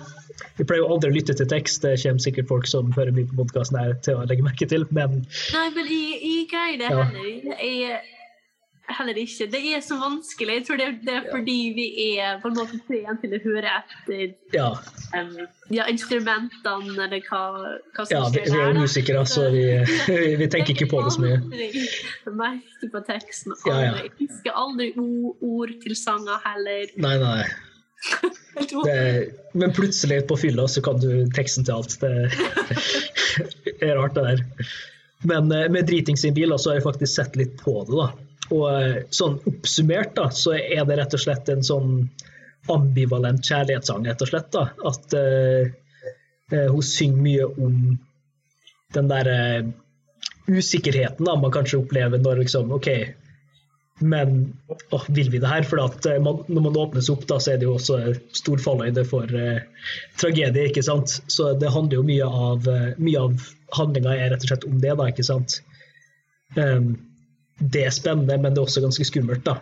Speaker 1: Vi pleier jo aldri å lytte til tekst, det kommer sikkert folk som hører mye på podkasten her til å legge merke til, men
Speaker 2: Nei, men jeg, jeg greier det
Speaker 1: Ja.
Speaker 2: heller. Jeg, heller ikke. Det er så vanskelig. Jeg tror det, det er fordi vi er på en måte trent til å høre etter
Speaker 1: ja.
Speaker 2: Um, ja, instrumentene, eller hva, hva som
Speaker 1: ja vi,
Speaker 2: skjer
Speaker 1: vi er
Speaker 2: der,
Speaker 1: musikere, så vi, vi tenker ikke på det så mye.
Speaker 2: Jeg merker på teksten
Speaker 1: Ja, ja.
Speaker 2: Jeg husker aldri ord til sanger heller.
Speaker 1: Nei, nei. Det, men plutselig på fylla så kan du teksten til alt. Det er rart, det der. Men eh, med driting sin bil så har jeg faktisk sett litt på det. da. Og eh, sånn oppsummert da, så er det rett og slett en sånn ambivalent kjærlighetssang, rett og slett. da. At uh, hun synger mye om den der uh, usikkerheten da, man kanskje opplever når liksom OK, men åh, vil vi det her? For at uh, man, når man åpnes opp, da, så er det jo også stor falløyde for tragedie. ikke sant? Så det handler jo mye av, mye av handlinga er rett og slett om det, da, ikke sant? Ehm, det er spennende, men det er også ganske skummelt, da.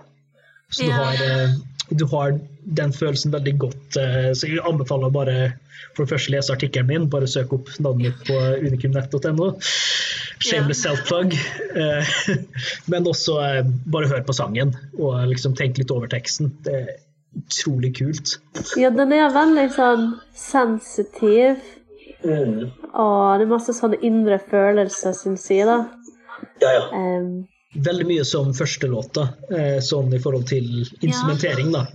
Speaker 1: Så du har, eh, du har den følelsen veldig godt. eh, så jeg anbefaler bare for det første lese artikkelen min. Bare søk opp navnet mitt på unikumnett.no. Shameless self-plug. Eh, men også bare hør på sangen og liksom tenk litt over teksten. Det er utrolig kult.
Speaker 3: Ja, den er veldig sånn sensitiv, og det er masse sånne indre følelser, syns jeg, da.
Speaker 1: Ja, ja.
Speaker 3: Em,
Speaker 1: Veldig mye som førstelåta, eh, sånn i forhold til instrumentering, da.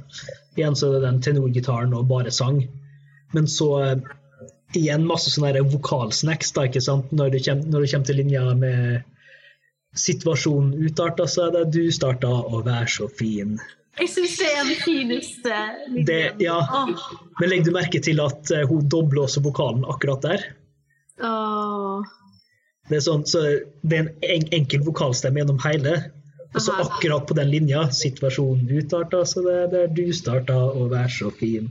Speaker 1: Igjen så er det den tenorgitaren og bare sang. Men så eh, igjen masse sånne vokalsnacks, da, ikke sant. Når det kommer, når det kommer til linja med situasjonen utarta, så er det du starta å være så fin.
Speaker 2: Jeg syns det er den fineste
Speaker 1: Det, ja. Men legg du merke til at eh, hun dobler også vokalen akkurat der?
Speaker 2: åh.
Speaker 1: Det er, sånn, så det er en en enkel vokalstemme gjennom hele. Og så akkurat på den linja, situasjonen utarta, så det er der du starta å være så fin.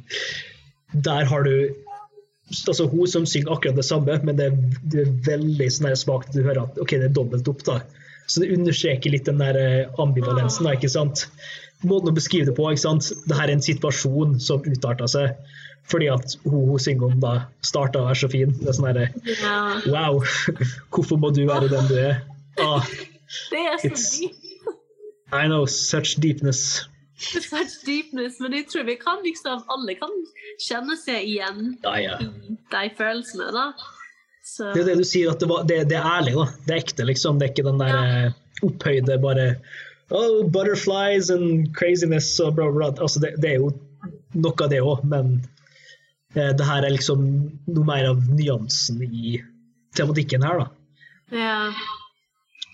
Speaker 1: Der har du altså hun som synger akkurat det samme, men det er, det er veldig sånn svakt at du hører at ok, det er dobbelt opp. da. Så det understreker litt den der eh, ambivalensen. da, ikke sant? Måten å beskrive det på. ikke sant? Det her er en situasjon som utarta seg fordi at hun, hun synger om da starta å være så fin. Det er sånn herre
Speaker 2: Ja.
Speaker 1: Wow, hvorfor må du være den du er? Ah,
Speaker 2: Det er så dypt.
Speaker 1: I know, such deepness.
Speaker 2: Such deepness. Men jeg tror vi kan liksom Alle kan kjenne seg igjen
Speaker 1: Ja, ja.
Speaker 2: i de følelsene, da. Så
Speaker 1: Det er det du sier, at det, var, det, det er ærlig, da. Det er ekte, liksom. Det er ikke den der eh, opphøyde bare oh, butterflies and craziness og bla, bla. Altså, det, det er jo noe av det òg, men eh, det her er liksom noe mer av nyansen i tematikken her, da.
Speaker 2: Ja.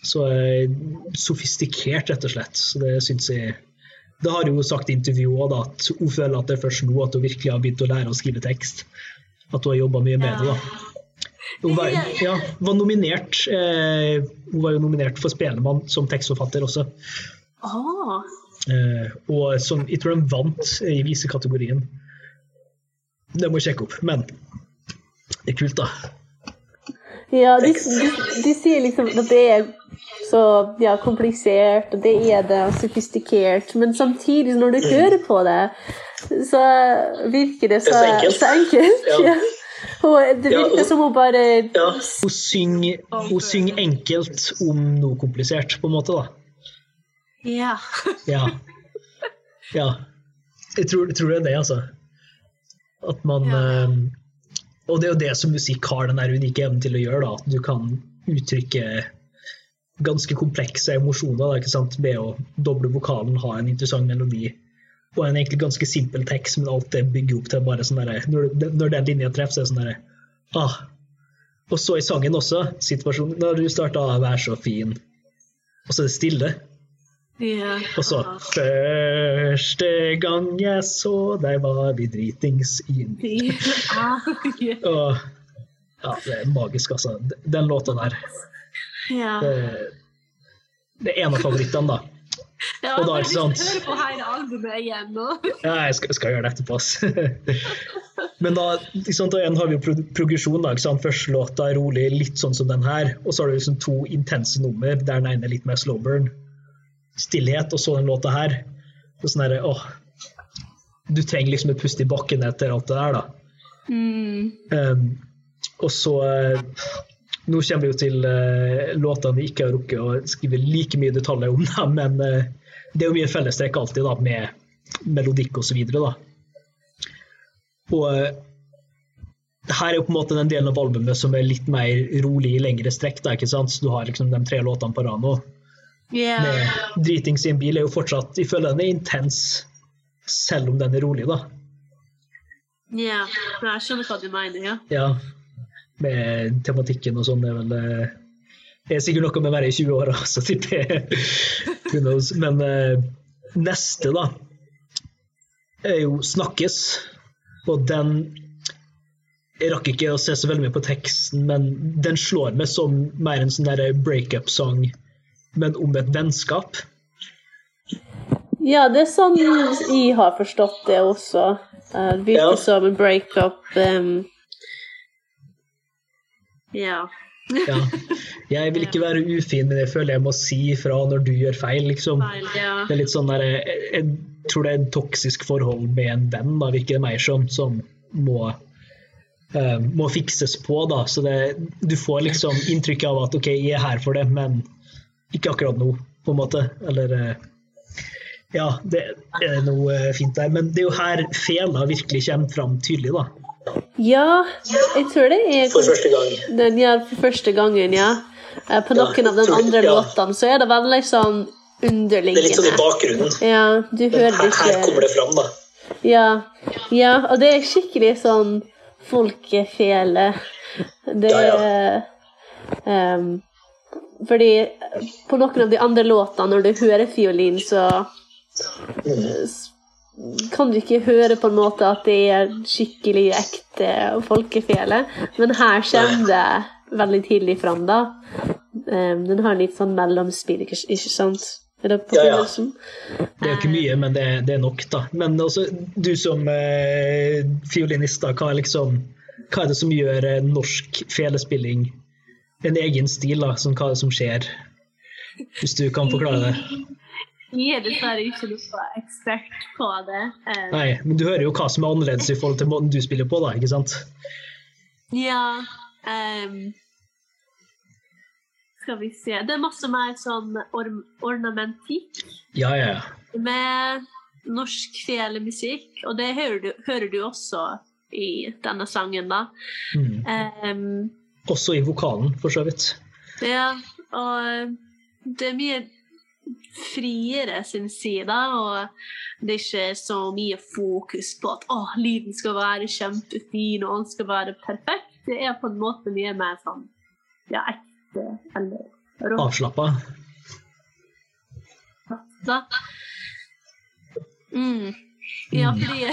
Speaker 1: Så eh, sofistikert, rett og slett. Så det syns jeg Det har hun sagt i intervjuet òg, at hun føler at det er først nå at hun virkelig har begynt å lære å skrive tekst. At hun har jobba mye med det, da. Hun var, ja, var nominert eh, Hun var jo nominert for Spelemann som tekstforfatter også.
Speaker 2: Åh.
Speaker 1: Eh, og som jeg tror de vant i visekategorien. Det må jeg sjekke opp, men det er kult, da.
Speaker 3: Ja, de, de, de sier liksom at det er så ja, komplisert, og det er det, og sofistikert, men samtidig, når du hører på det, så virker det så,
Speaker 1: Det så enkelt.
Speaker 3: så enkelt.
Speaker 1: Ja.
Speaker 3: Ja. Og det
Speaker 1: Ja,
Speaker 3: virker
Speaker 1: og-
Speaker 3: som hun bare
Speaker 1: Ja, hun synger, hun synger enkelt om noe komplisert, på en måte, da.
Speaker 2: Ja.
Speaker 1: Ja. ja. Jeg tror, jeg tror det er det, altså. At man
Speaker 2: Ja.
Speaker 1: eh, Og det er jo det som musikk har den unike evnen til å gjøre, da. At du kan uttrykke ganske komplekse emosjoner da, ikke sant? ved å doble vokalen, ha en interessant melodi. Og en egentlig ganske simpel tekst, men alt det bygger opp til bare sånn derre når, når den linja treffer, så er det sånn derre ah. Og så i sangen også, situasjonen når du starta 'Vær så fin', og så er det stille.
Speaker 2: Yeah.
Speaker 1: Og så Første gang jeg så deg, var vi dritings i en bil.
Speaker 2: Yeah. ja.
Speaker 1: Og ja, det er magisk, altså. Den låta der.
Speaker 2: Yeah.
Speaker 1: Det, det er en av favorittene, da.
Speaker 2: Ja,
Speaker 1: og da, ikke sant?
Speaker 2: høre på hele albumet igjen nå.
Speaker 1: Ja, jeg skal, skal gjøre det etterpå. Men da, liksom, da har vi jo progresjon. da, ikke sant? Første låta er rolig, litt sånn som den her. Og så har du liksom to intense nummer, der den ene er litt mer slowburn. Stillhet, og så den låta her. Så sånn der, åh, Du trenger liksom et pust i bakken etter alt det der, da.
Speaker 2: Mm.
Speaker 1: Um, og så eh, Nå kommer vi jo til uh, låtene vi ikke har rukket å skrive like mye detaljer om, da, men uh, det er jo mye fellestrekk alltid da, med melodikk osv. Og, og uh, her er jo på en måte den delen av albumet som er litt mer rolig i lengre strekk. Da, ikke sant? Så du har liksom de tre låtene på rad nå.
Speaker 2: Ja.
Speaker 1: Med 'Dritings i en bil' er jo fortsatt føler den er intens, selv om den er rolig, da.
Speaker 2: ja. Jeg skjønner hva du mener, ja.
Speaker 1: Ja, med tematikken og sånn. Det er vel eh, Det er sikkert noe med å være i 20-åra, så tipper jeg. Men eh, neste, da, er jo 'Snakkes'. Og den Jeg rakk ikke å se så veldig mye på teksten, men den slår meg som mer en sånn breakup-sang, men om et vennskap.
Speaker 3: Ja, det er sånn jeg har forstått det også. Eh, Det virker
Speaker 1: Ja.
Speaker 3: som en breakup. Um,
Speaker 2: Ja.
Speaker 1: Ja. Jeg vil ikke være ufin, men jeg føler jeg må si ifra når du gjør feil, liksom.
Speaker 2: Feil, ja.
Speaker 1: Det er litt sånn der, jeg, jeg tror det er et toksisk forhold med en venn, da, virker det mer som, som må, uh, må fikses på. da, så det, Du får liksom inntrykk av at OK, jeg er her for det, men ikke akkurat nå, på en måte. Eller uh, Ja, det er noe fint der. Men det er jo her fela virkelig kommer fram tydelig, da.
Speaker 3: Ja, jeg tror det er For
Speaker 1: første gang.
Speaker 3: den ja, for første gangen, ja. På På
Speaker 1: Ja,
Speaker 3: noen av de andre
Speaker 1: ja.
Speaker 3: låtene så er det veldig sånn underliggende.
Speaker 1: Det er litt bakgrunnen.
Speaker 3: Ja, du hører ikke
Speaker 1: det fram, da.
Speaker 3: Ja, ja, og det er skikkelig sånn folkefele. Det
Speaker 1: Ja,
Speaker 3: er um, Fordi på noen av de andre låtene, når du hører fiolin, så s- kan du ikke høre på en måte at det er skikkelig ekte folkefele, men her kommer det veldig tidlig fram, da. Ehm, den har litt sånn mellomspill, ikke, sant? Er
Speaker 1: Ja, ja. Det er ikke mye, men det, det er nok, da. Men også, du som eh, fiolinist, da, hva er, liksom, hva er det som gjør eh, norsk felespilling en egen stil? da, sånn, Hva er det som skjer? Hvis du kan forklare det.
Speaker 2: Jeg er dessverre ikke noe ekspert på det. Um,
Speaker 1: Nei, men du hører jo hva som er annerledes i forhold til måten du spiller på, da, ikke sant?
Speaker 2: Ja Um, Skal vi se Det er masse mer sånn or ornamentikk
Speaker 1: Ja, ja, ja.
Speaker 2: med norsk felemusikk, og det hører du, hører du også i denne sangen, da.
Speaker 1: Mm.
Speaker 2: Um,
Speaker 1: Også i vokalen, for så vidt.
Speaker 2: ja, og det er mye friere sin side. Og det er ikke så mye fokus på at å, lyden skal være kjempefin og den skal være perfekt. Det er på en måte mye mer sånn ja, ekte eller rå.
Speaker 1: Avslappa.
Speaker 2: Mm. Ja, fordi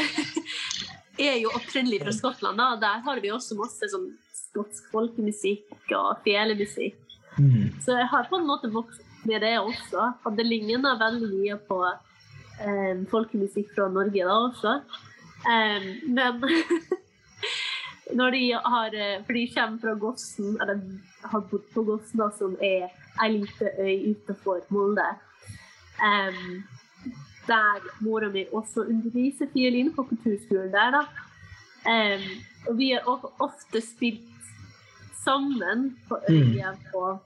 Speaker 2: jeg er jo opprinnelig fra Skottland, da. Der har vi også masse sånn skotsk folkemusikk og fjellmusikk.
Speaker 1: Mm.
Speaker 2: Så jeg har på en måte vokst med det også. Og det ligner veldig mye på um, folkemusikk fra Norge da også. Um, men når de har eh, For de kommer fra Gossen, eller har bodd på Gossen, da, som er ei lita øy utenfor Molde. Um, der mora mi også underviser fiolin på kulturskolen der, da. Og vi har ofte spilt sammen på øya på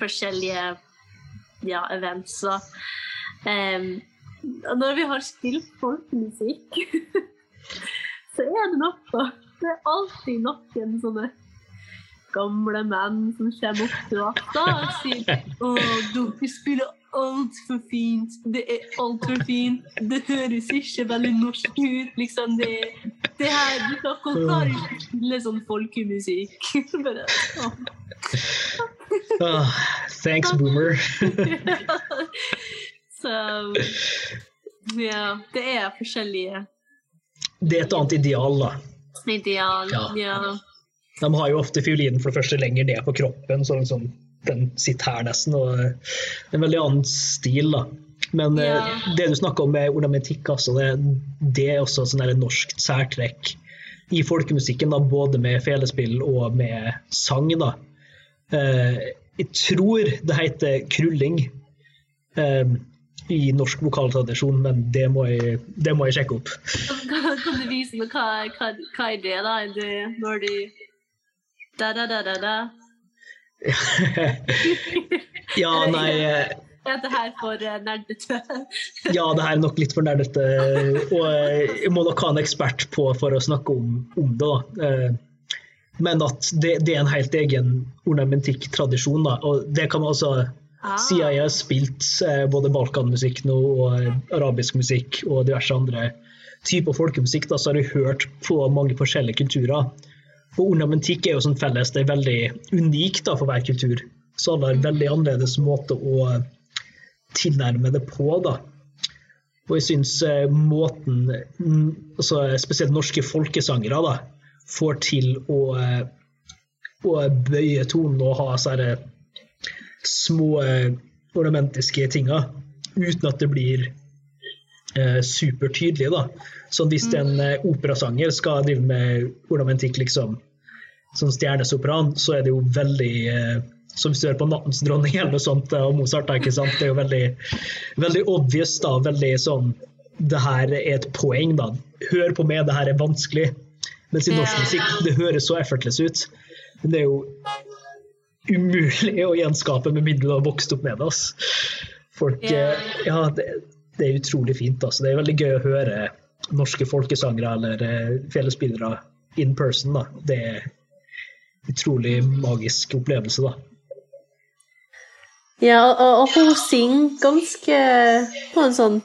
Speaker 2: forskjellige ja, events. Og, um, når vi har spilt folkemusikk, så er det noe Det er alltid noen sånne gamle menn som kommer opp til oss og sier Å, dere spiller altfor fint. Det er altfor fint. Det høres ikke veldig norsk ut. Liksom det, det her Dere klarer ikke å spille sånn folkemusikk.
Speaker 1: Ah, thanks, boomer.
Speaker 2: Så Ja, det er forskjellige
Speaker 1: Det er et annet ideal, da.
Speaker 2: ideal.
Speaker 1: Ja.
Speaker 2: Ja.
Speaker 1: De har jo ofte fiolinen for det første lenger ned på kroppen, så liksom den sitter her nesten. og det er En veldig annen stil, da. Men eh,
Speaker 2: Ja.
Speaker 1: det du snakker om med ornamentikk, altså, det, det er også sånn norsk særtrekk i folkemusikken, da, både med felespill og med sang. da. Eh, jeg tror det heter krulling eh, i norsk vokaltradisjon, men det må jeg, det må jeg sjekke opp.
Speaker 2: Kan, du vise meg hva, hva, hva er det, da? Er det når de da, da, da, da, da.
Speaker 1: ja, nei eh,
Speaker 2: Er det her for nerdete?
Speaker 1: Ja, det her er nok litt for nerdete. Og eh, jeg må nok ha en ekspert på for å snakke om, om det. da. Men at det, det er en helt egen ornamentikk-tradisjon. Og det kan man altså
Speaker 2: Ah.
Speaker 1: Siden jeg har spilt eh, både balkanmusikk nå og eh, arabisk musikk og diverse andre typer folkemusikk, da, så har jeg hørt på mange forskjellige kulturer. Og ornamentikk er jo sånn felles, det er veldig unikt da, for hver kultur. Så alle har en veldig annerledes måte å tilnærme det på. da. Og jeg syns eh, måten mm, altså, spesielt norske folkesangere da, får til å, eh, å bøye tonen og ha sånne små eh, ornamentiske tinga uten at det blir eh, supertydelig. da. Sånn hvis en eh, operasanger skal drive med ornamentikk, liksom, som stjernesopran, så er det jo veldig eh, som hvis du hører på 'Nattens dronning' eller noe sånt, og Mozart, da, ikke sant? det er jo veldig, veldig obvious. da, veldig sånn, Det her er et poeng, da. Hør på meg, det her er vanskelig. Mens i norsk musikk, det høres så effortless ut. Men det er jo umulig å gjenskape med mindre du har vokst opp med det. Altså. Folk,
Speaker 2: Ja.
Speaker 1: eh, det, det er utrolig fint. Altså. Det er veldig gøy å høre norske folkesangere eller fjellspillere in person. Da. Det er en utrolig magisk opplevelse. da.
Speaker 3: Ja, og, og hun synger ganske på en sånn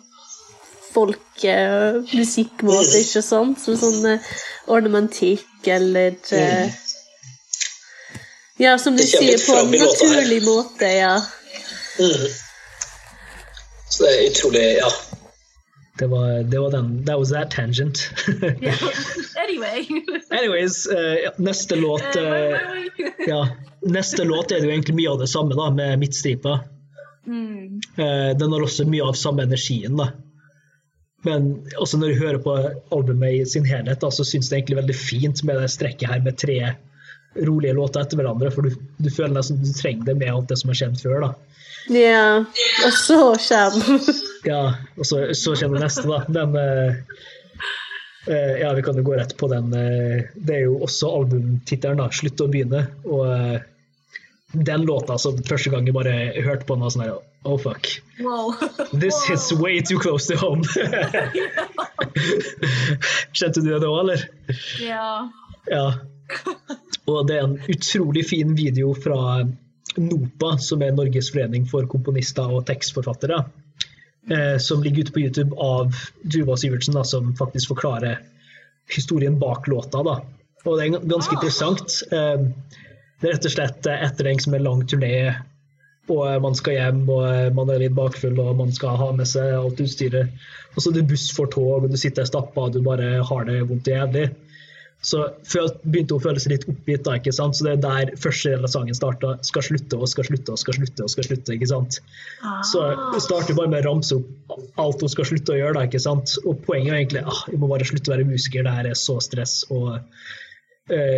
Speaker 3: folkemusikkmåte, ikke sant? Som sånn eh, ornamentikk eller eh, Ja, som du sier, på en naturlig måte, ja.
Speaker 1: Så det er utrolig Ja. Det var, det var den. That was that tangent.
Speaker 2: Anyway.
Speaker 1: Anyways, uh, ja, neste låt uh, ja, Neste låt er det jo egentlig mye av det samme, da, med Midtstripa.
Speaker 2: Mm.
Speaker 1: Uh, den har også mye av samme energien, da. Men også når du hører på albumet i sin helhet, da, så syns jeg det egentlig veldig fint med det strekket her med tre rolige låter etter hverandre, for du, du føler nesten du trenger det med alt det som har skjedd før. da.
Speaker 3: Ja, og så kommer
Speaker 1: Ja, og så, så kommer det neste, da. Den uh, uh, Ja, vi kan jo gå rett på den. Uh, det er jo også albumtittelen, da. 'Slutt å begynne'. Og eh, den låta som første gang jeg bare hørte på den, var sånn her Oh, fuck.
Speaker 2: Wow.
Speaker 1: This
Speaker 2: Wow.
Speaker 1: is way too close to home. Kjente du det òg, eller?
Speaker 2: Ja.
Speaker 1: Ja. Og det er en utrolig fin video fra NOPA, som er Norges forening for komponister og tekstforfattere, eh, som ligger ute på YouTube av Tuva Sivertsen, da, som faktisk forklarer historien bak låta. Da. Og det er ganske
Speaker 2: Ah.
Speaker 1: interessant. Eh, det er rett og slett eh, etter en er lang turné, og eh, man skal hjem, og eh, man er litt bakfull, og man skal ha med seg alt utstyret. Og så er det buss for tog, og du sitter stappa, og du bare har det vondt og jævlig. Så begynte hun å føle seg litt oppgitt, da, ikke sant? så det er der første del av sangen starta. Skal slutte og skal slutte og skal slutte og skal slutte. ikke sant? Så hun starter bare med å ramse opp alt hun skal slutte å gjøre. da, ikke sant? Og poenget er egentlig ah, jeg må bare slutte å være musiker, det her er så stress og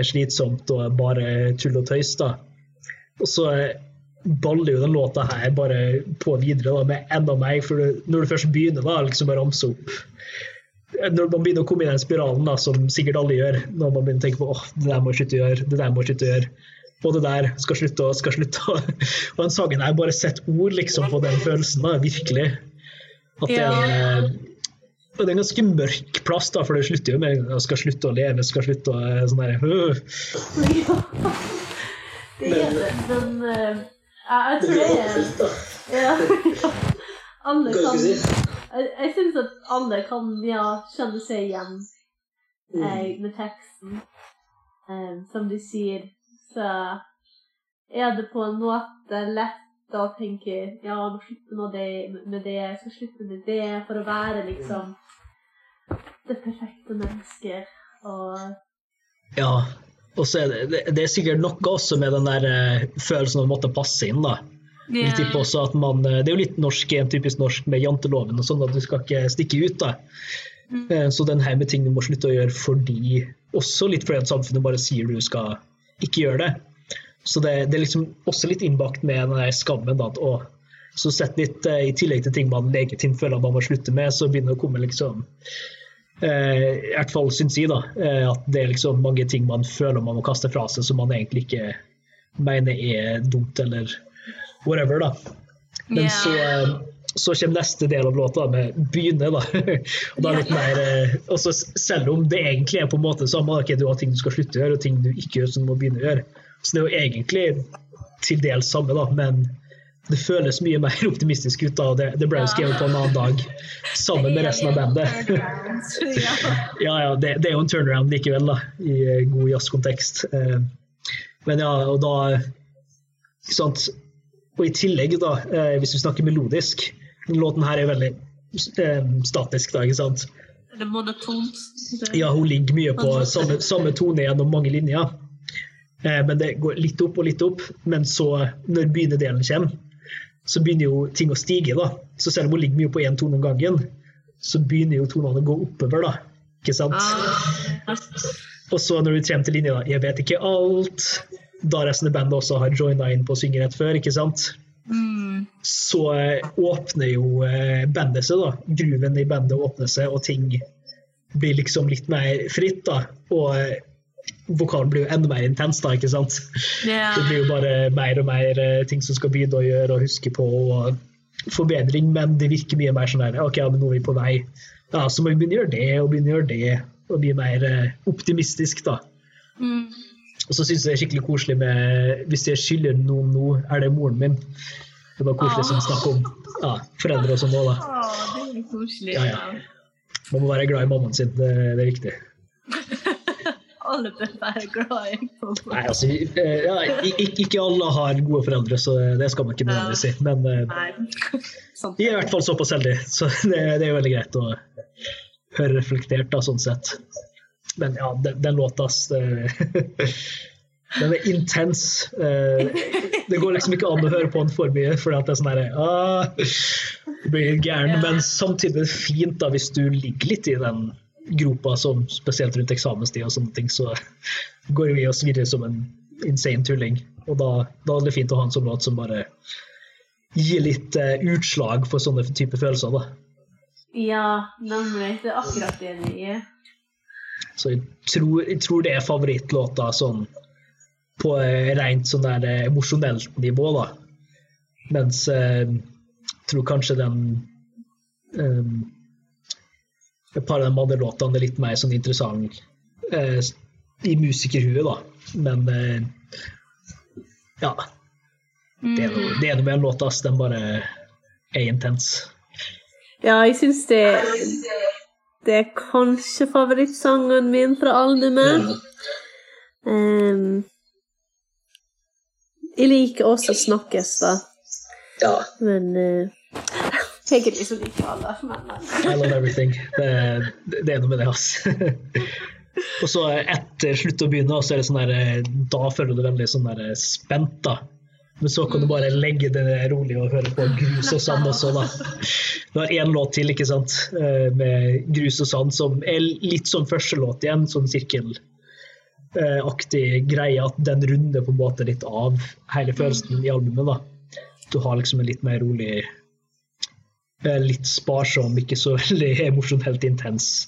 Speaker 1: slitsomt og bare tull og tøys. da. Og så eh, baller jo den låta her bare på videre da, med enda mer. For når du først begynner da, liksom å ramse opp eh, Når man begynner å komme i den spiralen, da, som sikkert alle gjør, når man begynner å tenke på åh, det der må jeg slutte å gjøre, det der må jeg slutte å gjøre, og det der skal slutte og skal slutte. Og den sangen her bare setter ord liksom på den følelsen, da, virkelig. At det eh, og det er en ganske mørk plass, da, for det slutter jo med å skal slutte å leve, skal slutte å eh, sånn der, øh.
Speaker 3: Ja, det er det. Men uh, jeg, jeg tror det er ja, ja. Alle kan Jeg, jeg syns at alle kan ja, kjenne seg igjen eh, med teksten. Um, som de sier, så er det på en måte lett da tenker ja, jeg må slutte med det, med det, jeg skal slutte med det, for å være liksom det perfekte mennesket. Og
Speaker 1: Ja. Og så er det, det, er sikkert noe også med den der eh, følelsen av å måtte passe inn, da. Yeah. tipper også at man, eh, Det er jo litt norsk, en typisk norsk med janteloven og sånn, at du skal ikke stikke ut. da. Mm. Så den her med ting du må slutte å gjøre fordi Også litt fordi at samfunnet bare sier du skal ikke gjøre det. Så det, det er liksom også litt innbakt med den der skammen. da, at å, så sett litt eh, I tillegg til ting man legitimt føler man må slutte med, så begynner det å komme liksom eh, I hvert fall syns jeg da, eh, at det er liksom mange ting man føler man må kaste fra seg som man egentlig ikke mener er dumt eller whatever. da. Men
Speaker 2: yeah.
Speaker 1: så, eh, så kommer neste del av låta med 'begynne'. da. og da er litt mer, eh, også Selv om det egentlig er på en måte samme, okay, du har ting du skal slutte å gjøre og ting du ikke gjør som du må begynne å gjøre. Så det er jo egentlig til dels samme, da, men det føles mye mer optimistisk ut. og Det, det ble jo skrevet på en annen dag sammen med resten av bandet.
Speaker 2: ja.
Speaker 1: Ja, det, det er jo en turnaround likevel, da, i eh, god jazzkontekst. Eh, Men ja, og da ikke sant? Og i tillegg, da, eh, hvis vi snakker melodisk låten her er veldig statisk, da, ikke sant?
Speaker 2: Det er monotont.
Speaker 1: Ja, hun ligger mye på samme, samme tone gjennom mange linjer. Men det går litt opp og litt opp. Men så, når begynerdelen kommer, så begynner jo ting å stige. da. Så selv om hun ligger mye på én tone om gangen, så begynner jo tonene å gå oppover, da. Ikke sant?
Speaker 2: Ah,
Speaker 1: Og så når du kommer til linja 'Jeg vet ikke alt', da resten av bandet også har joina inn på å synge rett før, ikke sant?
Speaker 2: mm.
Speaker 1: så eh, åpner jo eh, bandet seg, da. Gruven i bandet åpner seg, og ting blir liksom litt mer fritt, da. Og eh, vokalen blir jo enda mer intens, da, ikke sant?
Speaker 2: Yeah.
Speaker 1: Det blir jo bare mer og mer eh, ting som skal begynne å gjøre og huske på, og forbedring, men det virker mye mer sånn der OK, ja, men nå er vi på vei. Ja, så må vi begynne å gjøre det, og begynne å gjøre det, og bli mer eh, optimistisk, da.
Speaker 2: Mm.
Speaker 1: Og så syns jeg det er skikkelig koselig med Hvis jeg skylder noen nå, er det moren min. Det var koselig som snakk om ja, foreldre og sånn òg, da.
Speaker 2: Å, det er koselig.
Speaker 1: Ja, ja. Man må være glad i mammaen sin, det, det er viktig.
Speaker 2: Alle bør være glad i.
Speaker 1: Nei, altså, eh, ja, ikke, ikke alle har gode foreldre, så det skal man ikke nødvendigvis si. Men eh.
Speaker 2: Sånn.
Speaker 1: de er i hvert fall såpass heldige, så det, det er veldig greit å høre reflektert, da, sånn sett. Men ja, den, den låta, Den er intens. Eh, Det går liksom ikke an å høre på den for mye, for det er sånn herre ah, blir gæren. Men samtidig fint da, hvis du ligger litt i den gropa, som spesielt rundt eksamenstid og sånne ting, så går vi og svirrer som en insane tulling. Og da, da er det fint å ha en sånn låt som bare gir litt uh, utslag for sånne type følelser. da.
Speaker 3: Ja, nemlig. Det er akkurat det det er.
Speaker 1: Så jeg tror, jeg tror det er favorittlåta sånn på eh, rent sånn der eh, emosjonelt nivå, da. Mens jeg tror kanskje den eh, Et par av de andre låtene litt mer sånn interessant eh, i musikerhuet, da. Men eh, ja. Det er noe, det er noe med en låt, ass. Den bare er intens.
Speaker 3: Ja, jeg syns det Det er kanskje favorittsangen min fra albumet. Um, jeg liker også 'Snakkes', da.
Speaker 1: Ja.
Speaker 3: Men uh, Egentlig så liker jeg alle. Men,
Speaker 1: I love everything. Det, det er noe med det, altså. Og så etter slutt å begynne, så er det sånn der, da føler du deg veldig sånn der spent, da. Men så kan du bare legge det rolig og høre på grus og sand også, da. Du har én låt til, ikke sant, eh, med grus og sand, som er litt som første låt igjen, sånn sirkelaktig greie, at den runder på en måte litt av hele følelsen i albumet, da. Du har liksom en litt mer rolig eh, Litt sparsom, ikke så veldig emosjonelt intens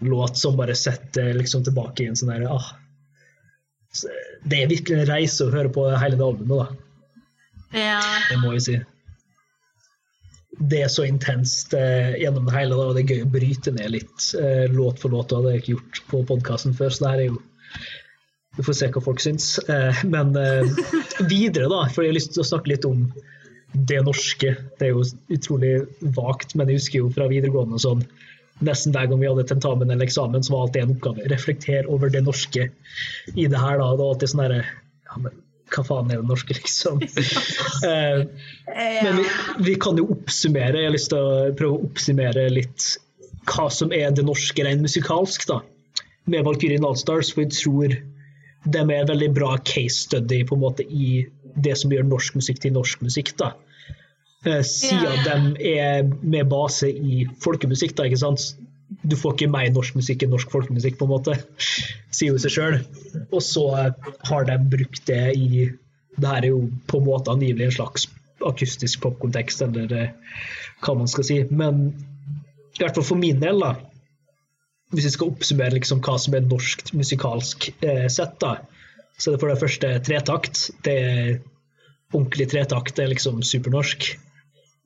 Speaker 1: låt som bare setter liksom tilbake i en sånn derre ah, Det er virkelig en reise å høre på hele det albumet, da.
Speaker 2: Ja.
Speaker 1: Det må jeg si. Det er så intenst eh, gjennom det hele, da, og det er gøy å bryte ned litt eh, låt for låt. Det har jeg ikke gjort på podkasten før, så det her er jo Vi får se hva folk syns. Eh, men eh, videre, da, for jeg har lyst til å snakke litt om det norske. Det er jo utrolig vagt, men jeg husker jo fra videregående sånn Nesten hver gang vi hadde tentamen eller eksamen, så var alltid en oppgave. Reflekter over det norske i det her, da. Det var alltid sånn herre ja, men hva faen er det norske, liksom? Eh, men vi, vi kan jo oppsummere, jeg har lyst til å prøve å oppsummere litt hva som er det norske rent musikalsk, da. Med Valkyrien Allstars, for jeg tror de er en veldig bra case study på en måte i det som gjør norsk musikk til norsk musikk, da. Eh, Siden de er med base i folkemusikk, da, ikke sant. Du får ikke mer norsk musikk enn norsk folkemusikk, på en måte. Sier jo seg sjøl. Og så har de brukt det i Det her er jo på en måte angivelig en slags akustisk popkontekst, eller eh, hva man skal si. Men i hvert fall for min del, da, hvis jeg skal oppsummere liksom hva som er norsk musikalsk eh, sett, da, så er det for det første tretakt. Det er ordentlig tretakt, det er liksom supernorsk.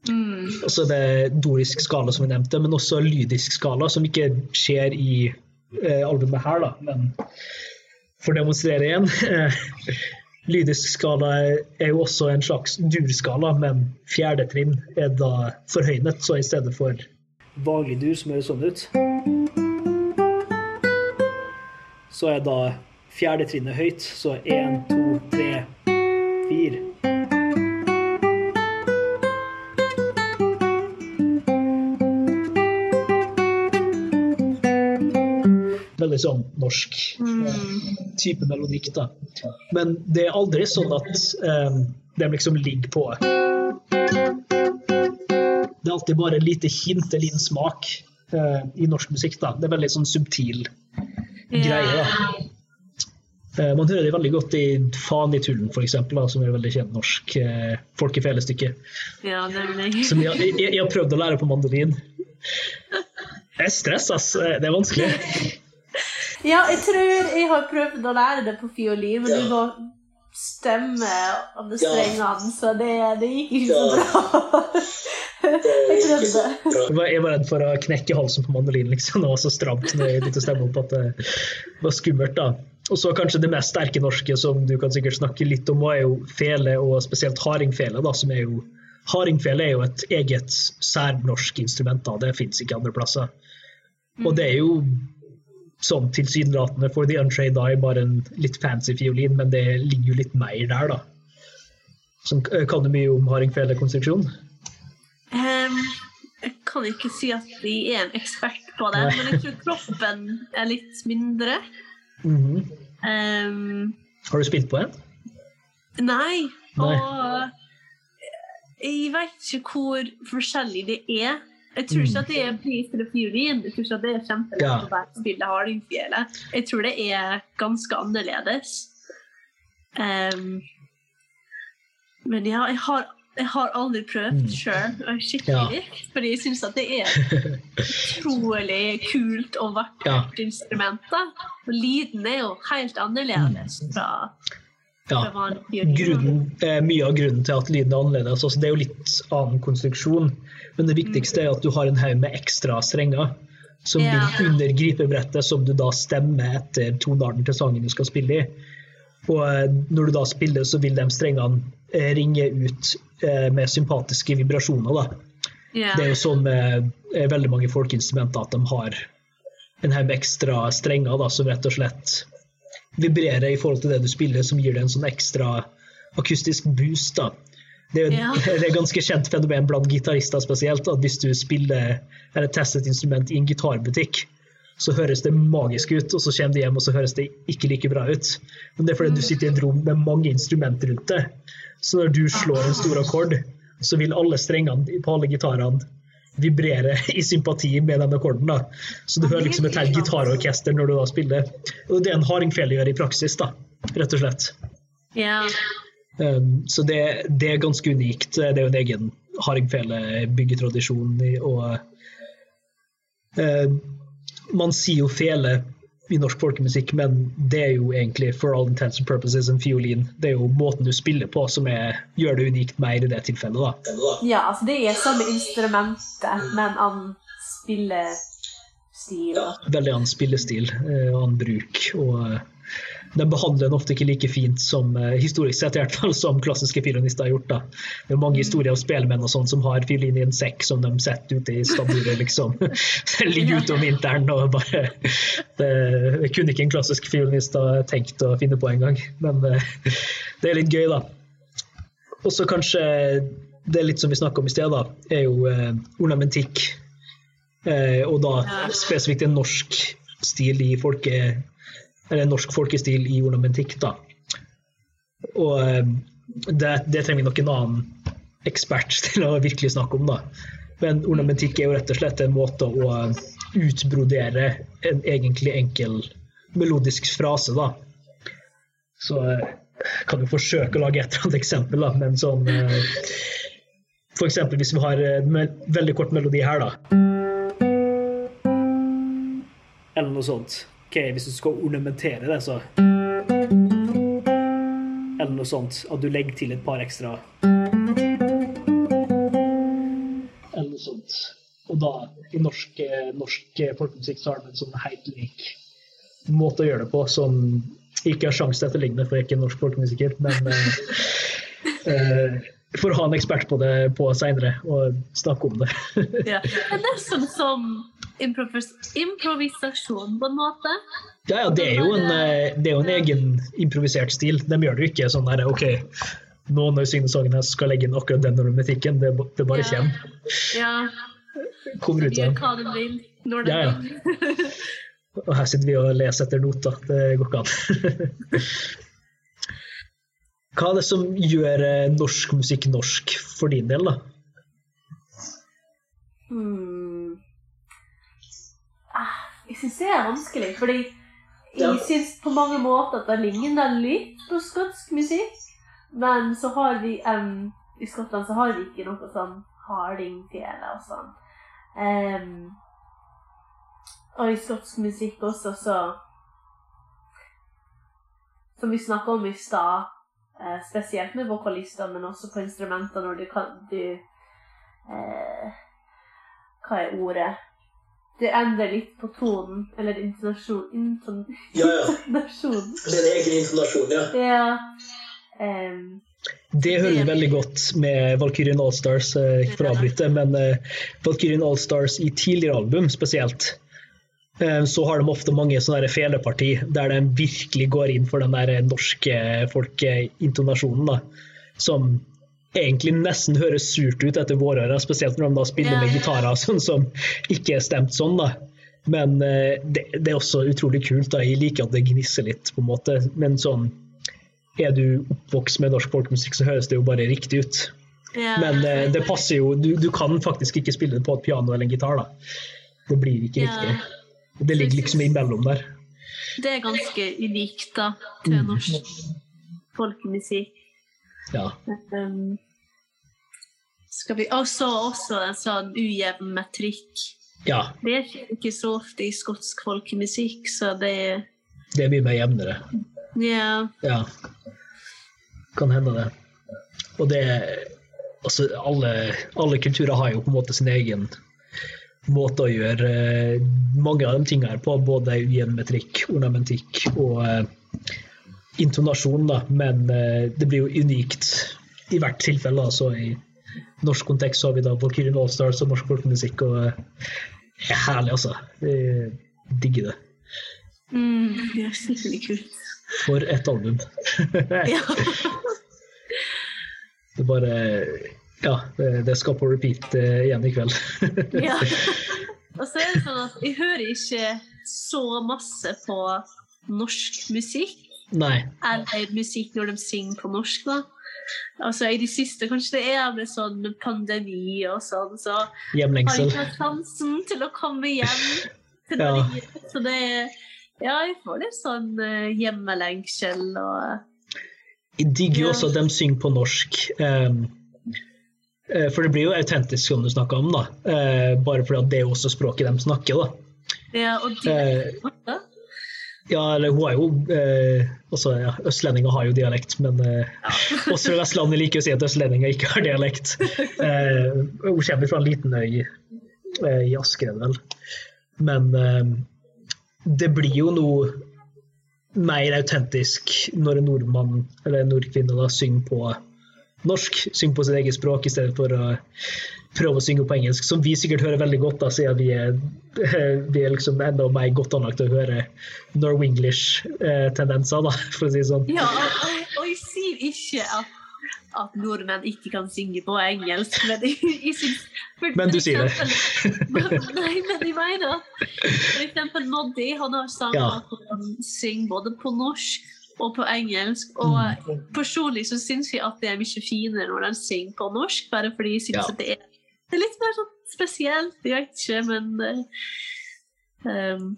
Speaker 2: Mm.
Speaker 1: Altså det er dorisk skala, som vi nevnte, men også lydisk skala, som ikke skjer i eh, albumet her, da. Men for å demonstrere igjen Lydisk skala er jo også en slags durskala, men fjerde trinn er da forhøynet, så i stedet for vanlig dur, som høres sånn ut, så er da fjerde trinnet høyt, så én, to, tre, fire. Veldig sånn norsk eh, type melodikk, da. Men det er aldri sånn at um, de liksom ligger på Det er alltid bare lite hint eller liten smak uh, i norsk musikk, da. Det er veldig sånn subtil greie, da. Uh, man hører det veldig godt i Faen i tullen, for eksempel, som er et veldig kjent norsk uh, folkefelestykke.
Speaker 2: Ja.
Speaker 1: Som jeg, jeg, jeg har prøvd å lære på mandolin. Det er stress, ass. Det er vanskelig.
Speaker 3: Ja, jeg tror jeg har prøvd å lære det på fiolin, men du må stemme alle strengene, så det, det gikk ikke så bra. Jeg prøvde.
Speaker 1: Jeg var, jeg var redd for å knekke halsen på mandolin, liksom. Det var så stramt når jeg begynte å stemme opp at det var skummelt, da. Og så kanskje det mest sterke norske, som du kan sikkert snakke litt om, er jo fele, og spesielt hardingfele, da, som er jo Hardingfele er jo et eget særnorsk instrument, da. Det fins ikke andre plasser. Og det er jo sånn tilsynelatende for The Untrained Eye bare en litt fancy fiolin, men det ligger jo litt mer der, da. Som, kan du mye om hardingfelekonstruksjon?
Speaker 2: Um, jeg kan ikke si at de er en ekspert på det,
Speaker 1: Nei.
Speaker 2: men jeg tror kroppen er litt mindre.
Speaker 1: Mm
Speaker 2: -hmm.
Speaker 1: um, Har du spilt på en?
Speaker 2: nei,
Speaker 1: Nei.
Speaker 2: og jeg vet ikke hvor forskjellig det er. Jeg tror ikke at det er pris til fiolin. Jeg tror ikke at det er kjempelett
Speaker 1: Ja.
Speaker 2: å bare spille hardingfele. Jeg tror det er ganske annerledes. Um, men ja, jeg har, jeg har aldri prøvd
Speaker 1: Mm.
Speaker 2: sjøl, skikkelig. Fordi jeg syns at det er utrolig kult og vakkert instrument. Og lyden er jo helt annerledes fra,
Speaker 1: Ja.
Speaker 2: fra fiolin.
Speaker 1: grunnen, mye av grunnen til at lyden er annerledes. Altså, det er jo litt annen konstruksjon, men det viktigste er at du har en haug med ekstra strenger som
Speaker 2: Ja.
Speaker 1: ligger under gripebrettet, som du da stemmer etter tonearten til sangen du skal spille i. Og eh, når du da spiller, så vil de strengene eh, ringe ut eh, med sympatiske vibrasjoner. da.
Speaker 2: Ja.
Speaker 1: Det er jo sånn med veldig mange folkeinstrumenter at de har en haug med ekstra strenger da, som rett og slett vibrerer i forhold til det du spiller, som gir det en sånn ekstra akustisk boost. da. Det
Speaker 2: Ja.
Speaker 1: det er et ganske kjent fenomen blant gitarister spesielt, at hvis du spiller eller tester et instrument i en gitarbutikk, så høres det magisk ut, og så kommer de hjem og så høres det ikke like bra ut. Men det er fordi du sitter i et rom med mange instrumenter rundt deg. Så når du slår en stor akkord, så vil alle strengene på alle gitarene vibrere i sympati med den akkorden. da. Så du hører liksom et helt gitarorkester når du da spiller. Og det er en hardingfele gjør i praksis, da, rett og slett.
Speaker 2: ja.
Speaker 1: Um, så det, det er ganske unikt. Det er jo en egen hardingfele-byggetradisjon. Og uh, man sier jo fele i norsk folkemusikk, men det er jo egentlig for all intents and purposes en fiolin. Det er jo måten du spiller på som er, gjør det unikt mer i det tilfellet. da.
Speaker 3: Ja, altså det er samme instrumentet, men annen spillestil.
Speaker 1: Ja, Veldig annen spillestil eh, annen bruk. og de behandler den ofte ikke like fint som eh, historisk sett i hvert fall, som klassiske fiolinister har gjort. da. Det er mange historier av spelmenn og sånn som har fiolin i en sekk som de setter ute i stabburet. liksom. Den ligger ute om vinteren og bare det, kunne ikke en klassisk fiolinist ha tenkt å finne på engang. Men eh, det er litt gøy, da. Og så kanskje det er litt som vi snakka om i sted, da, er jo eh, ornamentikk. Og da spesifikt en norsk stil i folke... Eller norsk folkestil i ornamentikk, da. Og eh, det, det trenger vi nok en annen ekspert til å virkelig snakke om, da. Men ornamentikk er jo rett og slett en måte å utbrodere en egentlig enkel melodisk frase, da. Så eh, kan du forsøke å lage et eller annet eksempel, da, men sånn F.eks. For eksempel hvis vi har en veldig kort melodi her, da. Eller noe sånt. Ok, Hvis du skal ornamentere det, så Eller noe sånt. At du legger til et par ekstra Eller noe sånt. Og da, i norsk, eh, norsk eh, folkemusikk, så har de en sånn helt lik måte å gjøre det på som ikke har sjanse til å etterligne, for jeg er ikke en norsk folkemusiker. Men uh, får ha en ekspert på det på seinere og snakke om det.
Speaker 2: ja. Det er nesten som improvis improvisasjon, på en måte.
Speaker 1: Ja, ja, det er jo en, eh, det er jo en egen improvisert stil. De gjør det jo ikke sånn der OK, nå når jeg synger sangen her, skal jeg legge inn akkurat den ornamentikken. Det, det bare
Speaker 2: Ja.
Speaker 1: kommer.
Speaker 2: Ja.
Speaker 1: Kommer ut av
Speaker 2: hva de vil, når de
Speaker 1: Ja, ja. Og her sitter vi og leser etter noter. Det går ikke an. Hva er det som gjør eh, norsk musikk norsk for din del, da?
Speaker 3: Hmm. Ah, jeg syns det er vanskelig, fordi jeg
Speaker 1: Ja.
Speaker 3: syns på mange måter at det ligner litt på skotsk musikk. Men så har vi um, I Skottland så har vi ikke noe sånn hardingfele og sånn. Um, og i skotsk musikk også, så Som vi snakka om i stad, eh, spesielt med vokalister, men også på instrumenter når du kan du eh, Hva er ordet? Du endrer litt på tonen, eller intonasjon inton,
Speaker 1: Ja, ja.
Speaker 3: intonasjon.
Speaker 1: Det er egen intonasjon, ja.
Speaker 3: Ja. Um,
Speaker 1: Det hører veldig godt med Valkyrien Allstars, eh, ikke for å avbryte, men eh, Valkyrien Allstars i tidligere album spesielt, så har de ofte mange sånne feleparti der de virkelig går inn for den der norske folkeintonasjonen, da, som egentlig nesten høres surt ut etter våre ører, spesielt når de da spiller
Speaker 2: Ja,
Speaker 1: med gitarer sånn som ikke er stemt sånn. da. Men eh, det, det er også utrolig kult. da. Jeg liker at det gnisser litt, på en måte. Men sånn er du oppvokst med norsk folkemusikk, så høres det jo bare riktig ut.
Speaker 2: Ja.
Speaker 1: Men eh, det passer jo du, du kan faktisk ikke spille det på et piano eller en gitar. da. Det blir ikke riktig. Det ligger liksom imellom der.
Speaker 2: Det er ganske unikt da, til norsk folkemusikk.
Speaker 1: Ja.
Speaker 2: Um, skal vi også, også en sånn ujevn metrikk.
Speaker 1: ja.
Speaker 2: Det er ikke- så ofte i skotsk folkemusikk, så det er
Speaker 1: Det er mye mer jevnere.
Speaker 2: Ja.
Speaker 1: Ja. Kan hende det. Og det Altså, alle, alle kulturer har jo på en måte sin egen måte å gjøre eh, mange av de tingene her på. Både ujevn ornamentikk og, eh, intonasjon, da, men eh, det blir jo unikt i hvert tilfelle. Da. Så i norsk kontekst så har vi da Valkyrien Allstars og norsk folkemusikk, og det er herlig, altså. Jeg digger det.
Speaker 2: Mm, det er skikkelig kult.
Speaker 1: For et album.
Speaker 2: Ja.
Speaker 1: Det bare Ja, det, det skal på repeat eh, igjen i kveld.
Speaker 2: ja. Og så er det sånn at jeg hører ikke så masse på norsk musikk,
Speaker 1: Nei.
Speaker 2: eller musikk når de synger på norsk, da. Altså i det siste, kanskje det er med sånn pandemi og sånn, så har jeg ikke hatt sjansen til å komme hjem til
Speaker 1: Ja.
Speaker 2: Norge. Så det er Ja, jeg får litt sånn uh, hjemmelengsel og
Speaker 1: Jeg digger jo
Speaker 2: Ja.
Speaker 1: også at de synger på norsk. eh, for det blir jo autentisk, som du snakka om, da. Eh, bare fordi at det er også språket de snakker, da.
Speaker 2: Ja, og de
Speaker 1: Eh, Ja, eller hun er jo eh, også, ja, Østlendinger har jo dialekt, men eh, oss fra Vestlandet liker å si at østlendinger ikke har dialekt. Eh, hun kommer fra en liten øy eh, i Asker, er vel. Men eh, det blir jo noe mer autentisk når en nordmann eller en nordkvinne da synger på norsk, synger på sitt eget språk i stedet for å prøve å synge på engelsk, som vi sikkert hører veldig godt, da, siden vi er, vi er liksom enda mer godt anlagt til å høre Norwenglish-tendenser, da, for å si det sånn.
Speaker 2: Ja, og, og, og jeg sier ikke at, at nordmenn ikke kan synge på engelsk, men jeg, jeg for-
Speaker 1: Men du sier det.
Speaker 2: Nei, men jeg mener at eksempel Noddy, han har sagt
Speaker 1: Ja.
Speaker 2: at han synger både på norsk og på engelsk, og
Speaker 1: Mm.
Speaker 2: personlig så syns jeg at det er mye finere når de synger på norsk, bare fordi jeg syns
Speaker 1: Ja.
Speaker 2: at det er, det er litt mer sånn spesielt, jeg vet ikke, men uh, um,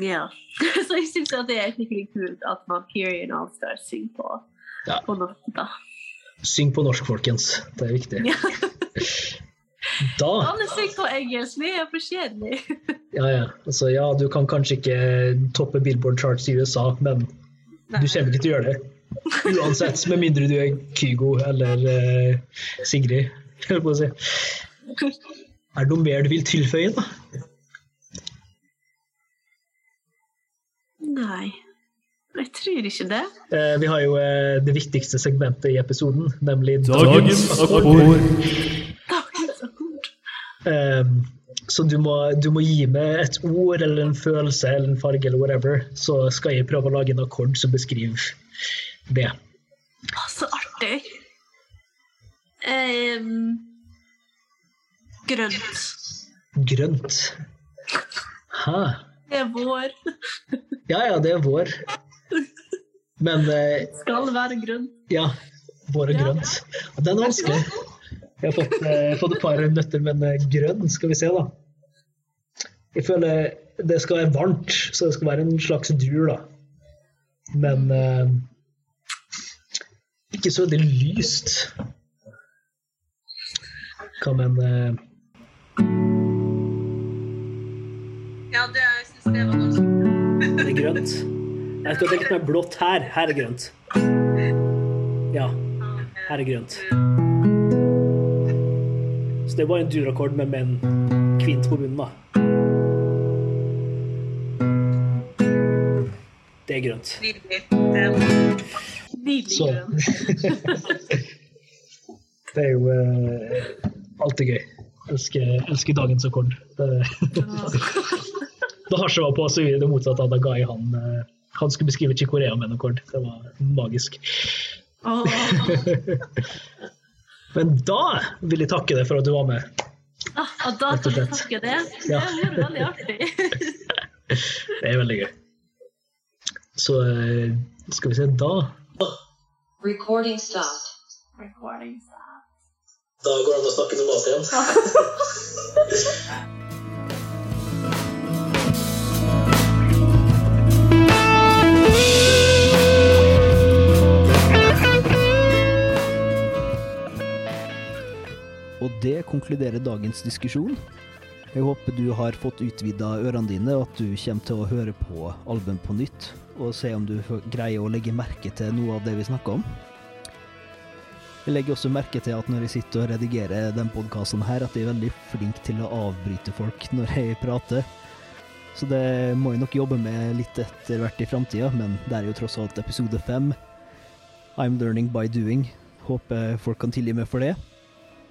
Speaker 2: ja. Så jeg syns at det er skikkelig kult at man Valkyrien Allstar synger på,
Speaker 1: Ja.
Speaker 2: på norsk, da.
Speaker 1: Syng på norsk, folkens. Det er viktig.
Speaker 2: Ja.
Speaker 1: Da
Speaker 2: Alle synger på engelsk, vi er for kjedelige.
Speaker 1: ja, ja. Altså, ja, du kan kanskje ikke toppe Billboard Charts i USA, men du kommer ikke til å gjøre det. Uansett, med mindre du er Kygo eller uh, Sigrid, holdt på å si. Er det noe mer du vil tilføye, da?
Speaker 2: Nei, jeg tror ikke det.
Speaker 1: Eh, vi har jo eh, det viktigste segmentet i episoden, nemlig
Speaker 4: Dagens akkord.
Speaker 2: Dagens akkord.
Speaker 1: Um, så du må, du må gi meg et ord eller en følelse eller en farge eller whatever, så skal jeg prøve å lage en akkord som beskriver det.
Speaker 2: Å, så artig. Um, grønt.
Speaker 1: Grønt. Ha.
Speaker 2: Det er vår.
Speaker 1: Ja ja, det er vår. Men eh,
Speaker 2: Skal være grønt.
Speaker 1: ja, vår er
Speaker 2: Ja.
Speaker 1: grønt. Den er vanskelig. Jeg har fått, eh, fått et par nøtter, men eh, grønn, skal vi se, da. Jeg føler det skal være varmt, så det skal være en slags dur, da. Men eh, ikke så veldig lyst. Hva med eh,
Speaker 2: Ja, det jeg syns det var norsk.
Speaker 5: Det er grønt. Jeg skal tenke meg blått her. Her er grønt. Ja, her er grønt. Så det var en durakkord, men med en kvint på bunnen, da. Det er grønt.
Speaker 2: Nydelig. Grønt.
Speaker 1: Det er jo eh, alltid gøy. Elsker, elsker dagens akkord. Da Hasje var på, så gjorde det motsatte av da Guy han, eh, han skulle beskrive Chikorea med en akkord. Det var magisk.
Speaker 2: Oh.
Speaker 1: Men da vil jeg takke deg for at du var med.
Speaker 2: Ah, og da kan jeg takke det. Det
Speaker 1: Ja.
Speaker 2: er veldig artig.
Speaker 1: Det er veldig gøy. Så eh, skal vi se da
Speaker 6: Recording stopped.
Speaker 2: Recording. stopped.
Speaker 1: Da går det an å snakke normalt igjen.
Speaker 4: Og det konkluderer dagens diskusjon. Jeg håper du har fått utvida ørene dine, og at du kommer til å høre på album på nytt, og se om du greier å legge merke til noe av det vi snakker om. Jeg legger også merke til at når jeg sitter og redigerer den podkasten her, at jeg er veldig flink til å avbryte folk når jeg prater.
Speaker 1: Så det må jeg nok jobbe med litt etter hvert i framtida, men det er jo tross alt episode fem. I'm learning by doing. Håper folk kan tilgi meg for det.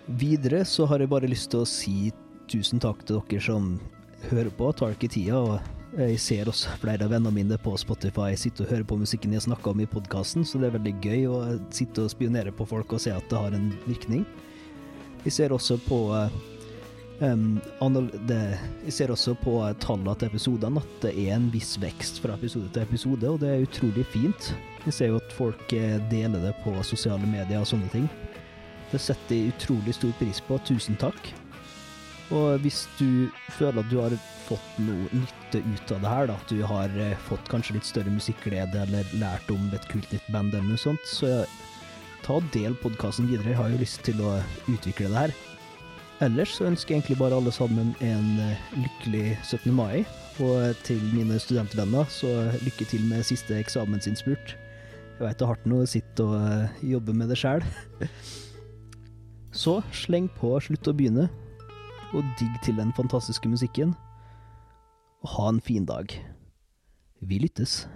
Speaker 1: Videre så har jeg bare lyst til å si tusen takk til dere som hører på, tar ikke tida. og jeg ser også flere av vennene mine på Spotify sitte og høre på musikken jeg snakker om i podkasten, så det er veldig gøy å sitte og spionere på folk og se at det har en virkning. Vi ser også på em, Jeg ser også på tallene til episodene at det er en viss vekst fra episode til episode, og det er utrolig fint. Jeg ser jo at folk eh, deler det på sosiale medier og sånne ting. Det setter jeg utrolig stor pris på. Tusen takk. Og hvis du føler at du har fått noe nytte ut av det her, da, at du har eh, fått kanskje litt større musikkglede eller lært om et kult nytt band eller noe sånt, så ta og del podkasten videre. Jeg har jo lyst til å utvikle det her. Ellers så ønsker jeg egentlig bare alle sammen en eh, lykkelig 17. mai. Og til mine studentvenner, så lykke til med siste eksamensinnspurt. Jeg veit det er hardt nå å sitte og eh, jobbe med det sjæl. Så sleng på Slutt å begynne, og digg til den fantastiske musikken. Og ha en fin dag. Vi lyttes.